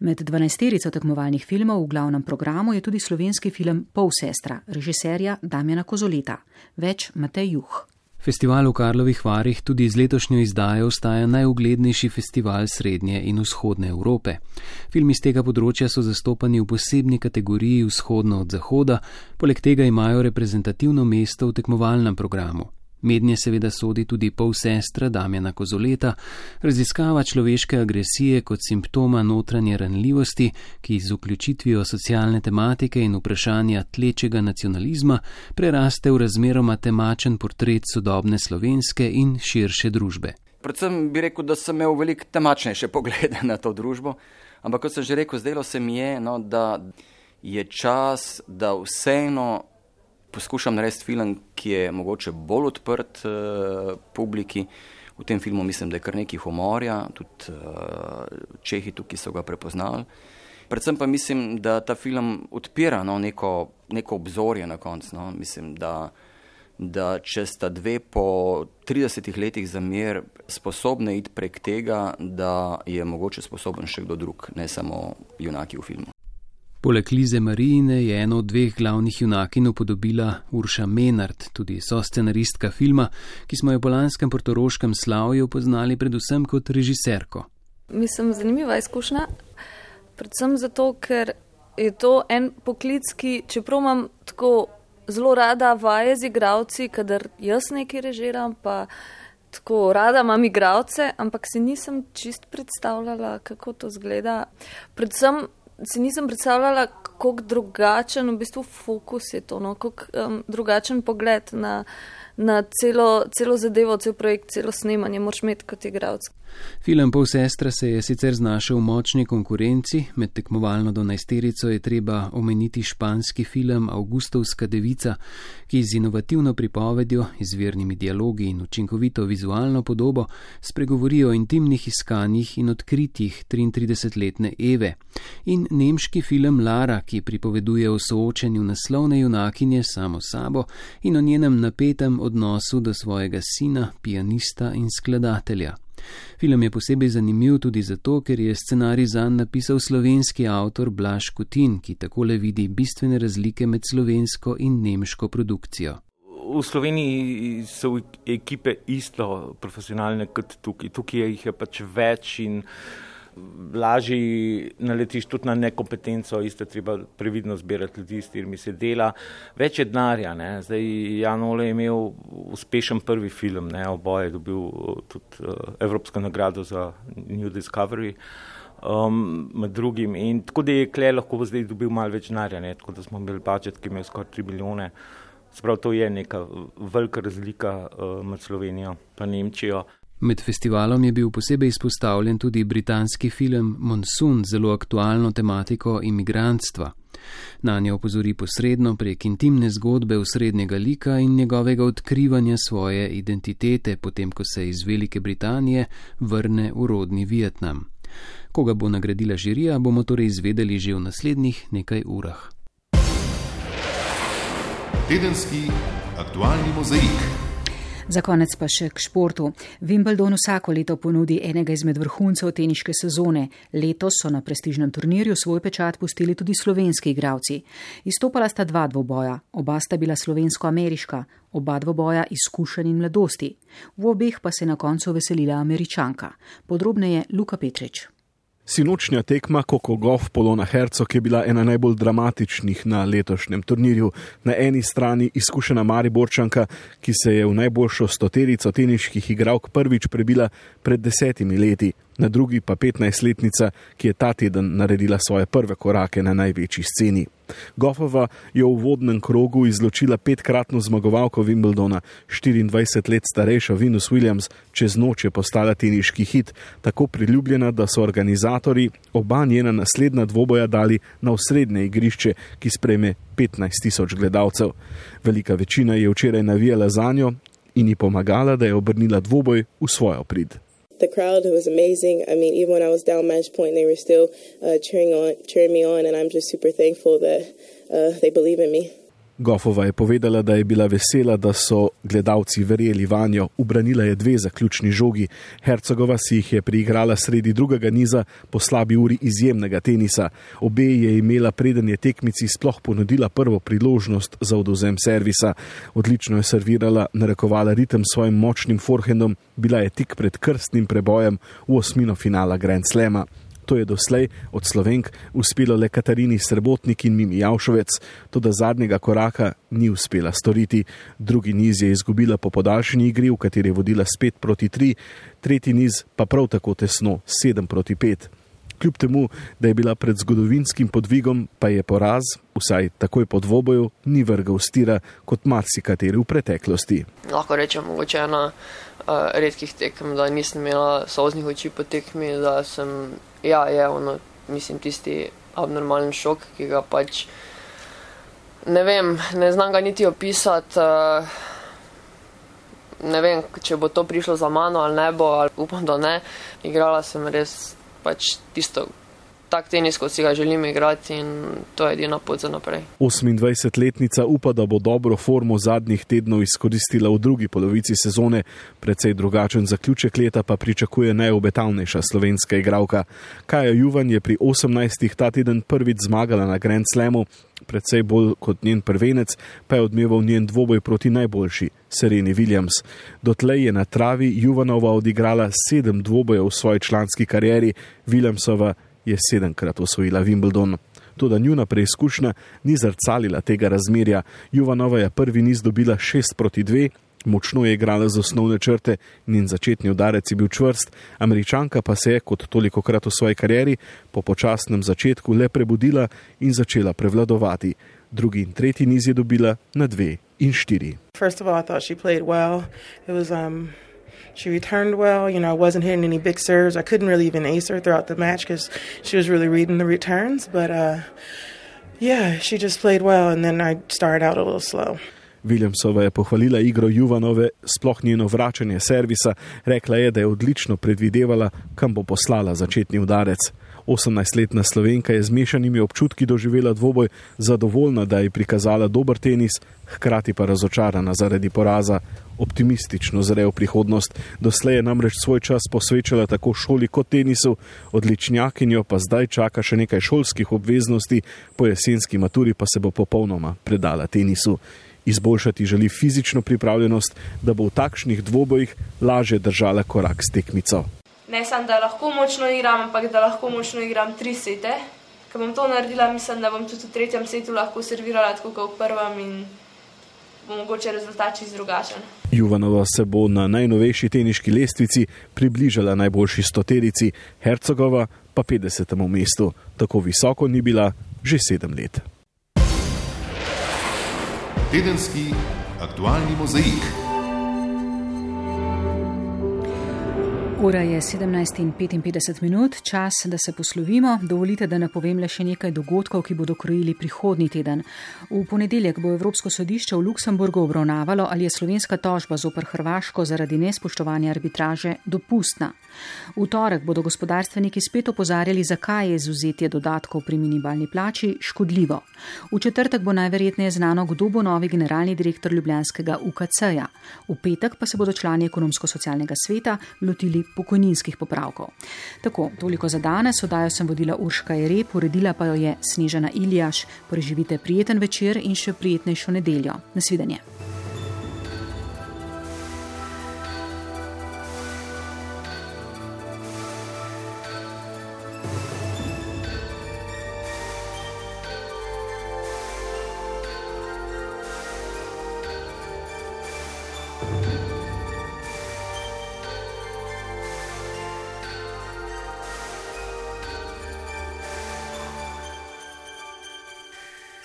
Med dvanajsterico tekmovalnih filmov v glavnem programu je tudi slovenski film Polsestra, režiserja Damjana Kozoleta. Več Matej Juh. Festival v Karlovih varih tudi z letošnjo izdajo ostaja najuglednejši festival srednje in vzhodne Evrope. Filmi z tega področja so zastopani v posebni kategoriji vzhodno od zahoda, poleg tega imajo reprezentativno mesto v tekmovalnem programu. Mednje seveda sodi tudi polsestra Damjana Kozoleta, raziskava človeške agresije kot simptoma notranje ranljivosti, ki z vključitvijo socialne tematike in vprašanja tlečega nacionalizma preraste v razmeroma temačen portret sodobne slovenske in širše družbe. Predvsem bi rekel, da sem imel veliko temačnejše poglede na to družbo, ampak kot sem že rekel, zdelo se mi je, no, da je čas, da vseeno poskušam narediti film, ki je mogoče bolj odprt uh, publiki, V tem filmu mislim, da je kar nekaj humorja, tudi uh, Čehi tukaj so ga prepoznali. Predvsem pa mislim, da ta film odpira no, neko, neko obzorje na koncu. No. Mislim, da, da če sta dve po 30 letih za mir sposobne iti prek tega, da je mogoče sposoben še kdo drug, ne samo junaki v filmu. Poleg Lize Marijine je eno od dveh glavnih junakin upodobila Urša Menard, tudi so scenaristka filma, ki smo jo po lanskem portoroškem slavju poznali predvsem kot režiserko. Mislim, zanimiva izkušnja, predvsem zato, ker je to en poklic, ki čeprav imam tako zelo rada vaje z igravci, kadar jaz nekaj režiram, pa tako rada imam igravce, ampak si nisem čist predstavljala, kako to zgleda. Predvsem si nisem predstavljala, kako drugačen v bistvu fokus je to, no? kako um, drugačen pogled na, na celo, celo zadevo, cel projekt, celo snemanje, moč imeti kot igralec. Film Pol sestra se je sicer znašel v močni konkurenci, med tekmovalno do najsterico je treba omeniti španski film Augustovska devica, ki z inovativno pripovedjo, izvirnimi dialogi in učinkovito vizualno podobo spregovori o intimnih iskanjih in odkritjih 33-letne Eve, in nemški film Lara, ki pripoveduje o soočenju naslovne junakinje samo sabo in o njenem napetem odnosu do svojega sina, pianista in skladatelja. Film je posebej zanimiv tudi zato, ker je scenarij zanj napisal slovenski avtor Blaž Kutin, ki takole vidi bistvene razlike med slovensko in nemško produkcijo. V Sloveniji so ekipe isto profesionalne kot tukaj. Tukaj jih je pač več in lažje naletiš tudi na nekompetenco, isto treba previdno zbirati ljudi, s katerimi se dela. Več je denarja. Zdaj Jan Ole je imel uspešen prvi film, ne? oboje je dobil tudi uh, Evropsko nagrado za New Discovery. Um, med drugim. In tako da je Kle lahko zdaj dobil malo več denarja, tako da smo imeli budžet, ki je imel skoraj 3 milijone. Sprav to je neka velika razlika uh, med Slovenijo in Nemčijo. Med festivalom je bil posebej izpostavljen tudi britanski film Monsoon z zelo aktualno tematiko imigrantstva. Na njo opozori posredno prek intimne zgodbe osrednjega lika in njegovega odkrivanja svoje identitete, potem ko se iz Velike Britanije vrne v rodni Vietnam. Koga bo nagradila žirija, bomo torej izvedeli že v naslednjih nekaj urah. Tedenski aktualni mozaik. Za konec pa še k športu. Wimbledon vsako leto ponudi enega izmed vrhuncev teniške sezone. Letos so na prestižnem turnirju svoj pečat pustili tudi slovenski igravci. Izstopala sta dva dvoboja, oba sta bila slovensko-ameriška, oba dvoboja izkušenj in mladosti. V obeh pa se je na koncu veselila američanka. Podrobneje Luka Petrič. Sinočnja tekma Koko Golf Polona Hercog je bila ena najbolj dramatičnih na letošnjem turnirju. Na eni strani izkušena Mariborčanka, ki se je v najboljšo stoterico teniških igralk prvič prebila pred desetimi leti, na drugi pa 15-letnica, ki je ta teden naredila svoje prve korake na največji sceni. Goffova je v vodnem krogu izločila petkratno zmagovalko Wimbledona, 24 let starejšo Venus Williams, čez noč je postala teniški hit, tako priljubljena, da so organizatori oba njena naslednja dvoboja dali na osrednje igrišče, ki spreme 15 tisoč gledalcev. Velika večina je včeraj navijala za njo in ji pomagala, da je obrnila dvoboj v svojo prid. The crowd was amazing. I mean, even when I was down match point, they were still uh, cheering on, cheering me on, and I'm just super thankful that uh, they believe in me. Gofova je povedala, da je bila vesela, da so gledalci verjeli vanjo. Ubranila je dve zaključni žogi. Hercegova si jih je priigrala sredi drugega niza po slabi uri izjemnega tenisa. Obe je imela preden je tekmici sploh ponudila prvo priložnost za odozem servisa. Odlično je servirala, narekovala ritem svojim močnim forehandom, bila je tik pred krstnim prebojem v osmino finala Grand Slema. To je doslej od Slovenk uspelo le Katarini Srebotnik in Mimi Javšovec, to da zadnjega koraka ni uspela storiti. Drugi niz je izgubila po podaljšani igri, v kateri je vodila spet proti tri, tretji niz pa prav tako tesno, sedem proti pet. Kljub temu, da je bila pred zgodovinskim podvigom, pa je poraz, vsaj takoj po dvoboju, ni vrgal stira kot marsikateri v preteklosti. Lahko rečem, mogoče ena uh, redkih tekem, da nisem imela soznih oči po tekmi, da sem ja, je ono, mislim, tisti abnormalen šok, ki ga pač ne vem, ne znam ga niti opisati. Uh, ne vem, če bo to prišlo za mano ali ne bo, ali upam, da ne. Igrala sem res pač tisto, tak tenis, kot si ga želim igrati in to je edina pot za naprej. 28-letnica upa, da bo dobro formo zadnjih tednov izkoristila v drugi polovici sezone, predvsej drugačen zaključek leta pa pričakuje najobetavnejša slovenska igralka. Kaja Juvan je pri 18-ih ta teden prvič zmagala na Grand Slamu, predvsej bolj kot njen prvenec, pa je odmeval njen dvoboj proti najboljši, Sereni Williams. Dotlej je na travi Juvanova odigrala sedem dvobojev v svoji članski karieri, Williamsova je sedemkrat osvojila Wimbledon. Toda njuna preizkušnja ni zrcalila tega razmerja. Juvanova je prvi niz dobila 6 proti 2, močno je igrala z osnovne črte, njen začetni udarec je bil čvrst, američanka pa se je, kot toliko krat v svoji karieri, po počasnem začetku le prebudila in začela prevladovati. Drugi in tretji niz je dobila na 2 in 4. First of all, well. Was um she returned well. You know, I wasn't hitting any big serves. I couldn't really even ace her throughout the match because she was really reading the returns. But uh, yeah, she just played well, and then I started out a little slow. Williamsova je pohvalila igro Juvanove, sploh njeno vračanje servisa, rekla je, da je odlično predvidevala, kam bo poslala začetni udarec. 18-letna slovenka je z mešanimi občutki doživela dvoboj, zadovoljna, da je prikazala dober tenis, hkrati pa razočarana zaradi poraza. Optimistično zrejo prihodnost, doslej je namreč svoj čas posvečala tako šoli kot tenisu, odličnjakinjo pa zdaj čaka še nekaj šolskih obveznosti, po jesenski maturi pa se bo popolnoma predala tenisu. Izboljšati želi fizično pripravljenost, da bo v takšnih dvobojih lažje držala korak s tekmico ne samo, da lahko močno igram, ampak da lahko močno igram tri sete. Ker bom to naredila, mislim, da bom tudi v tretjem setu lahko servirala tako kot v prvem in bo mogoče rezultat čist drugačen. Juvanova se bo na najnovejši teniški lestvici približala najboljši stoterici, Hercegova pa 50. mestu. Tako visoko ni bila že sedem let. Tedenski aktualni mozaik. Ura je 17:55 minut, čas, da se poslovimo. Dovolite, da napovem le še nekaj dogodkov, ki bodo krojili prihodnji teden. V ponedeljek bo Evropsko sodišče v Luksemburgu obravnavalo, ali je slovenska tožba zoper Hrvaško zaradi nespoštovanja arbitraže dopustna. V torek bodo gospodarstveniki spet opozarjali, zakaj je izuzetje dodatkov pri minimalni plači škodljivo. V četrtek bo najverjetneje znano, kdo bo novi generalni direktor Ljubljanskega UKC-ja. V petek pa se bodo člani ekonomsko-socialnega sveta lotili pokojninskih popravkov. Tako, toliko za danes, odajo sem vodila Urška Jerep, uredila pa jo je Snežana Iljaš. Preživite prijeten večer in še prijetnejšo nedeljo. Nasvidenje.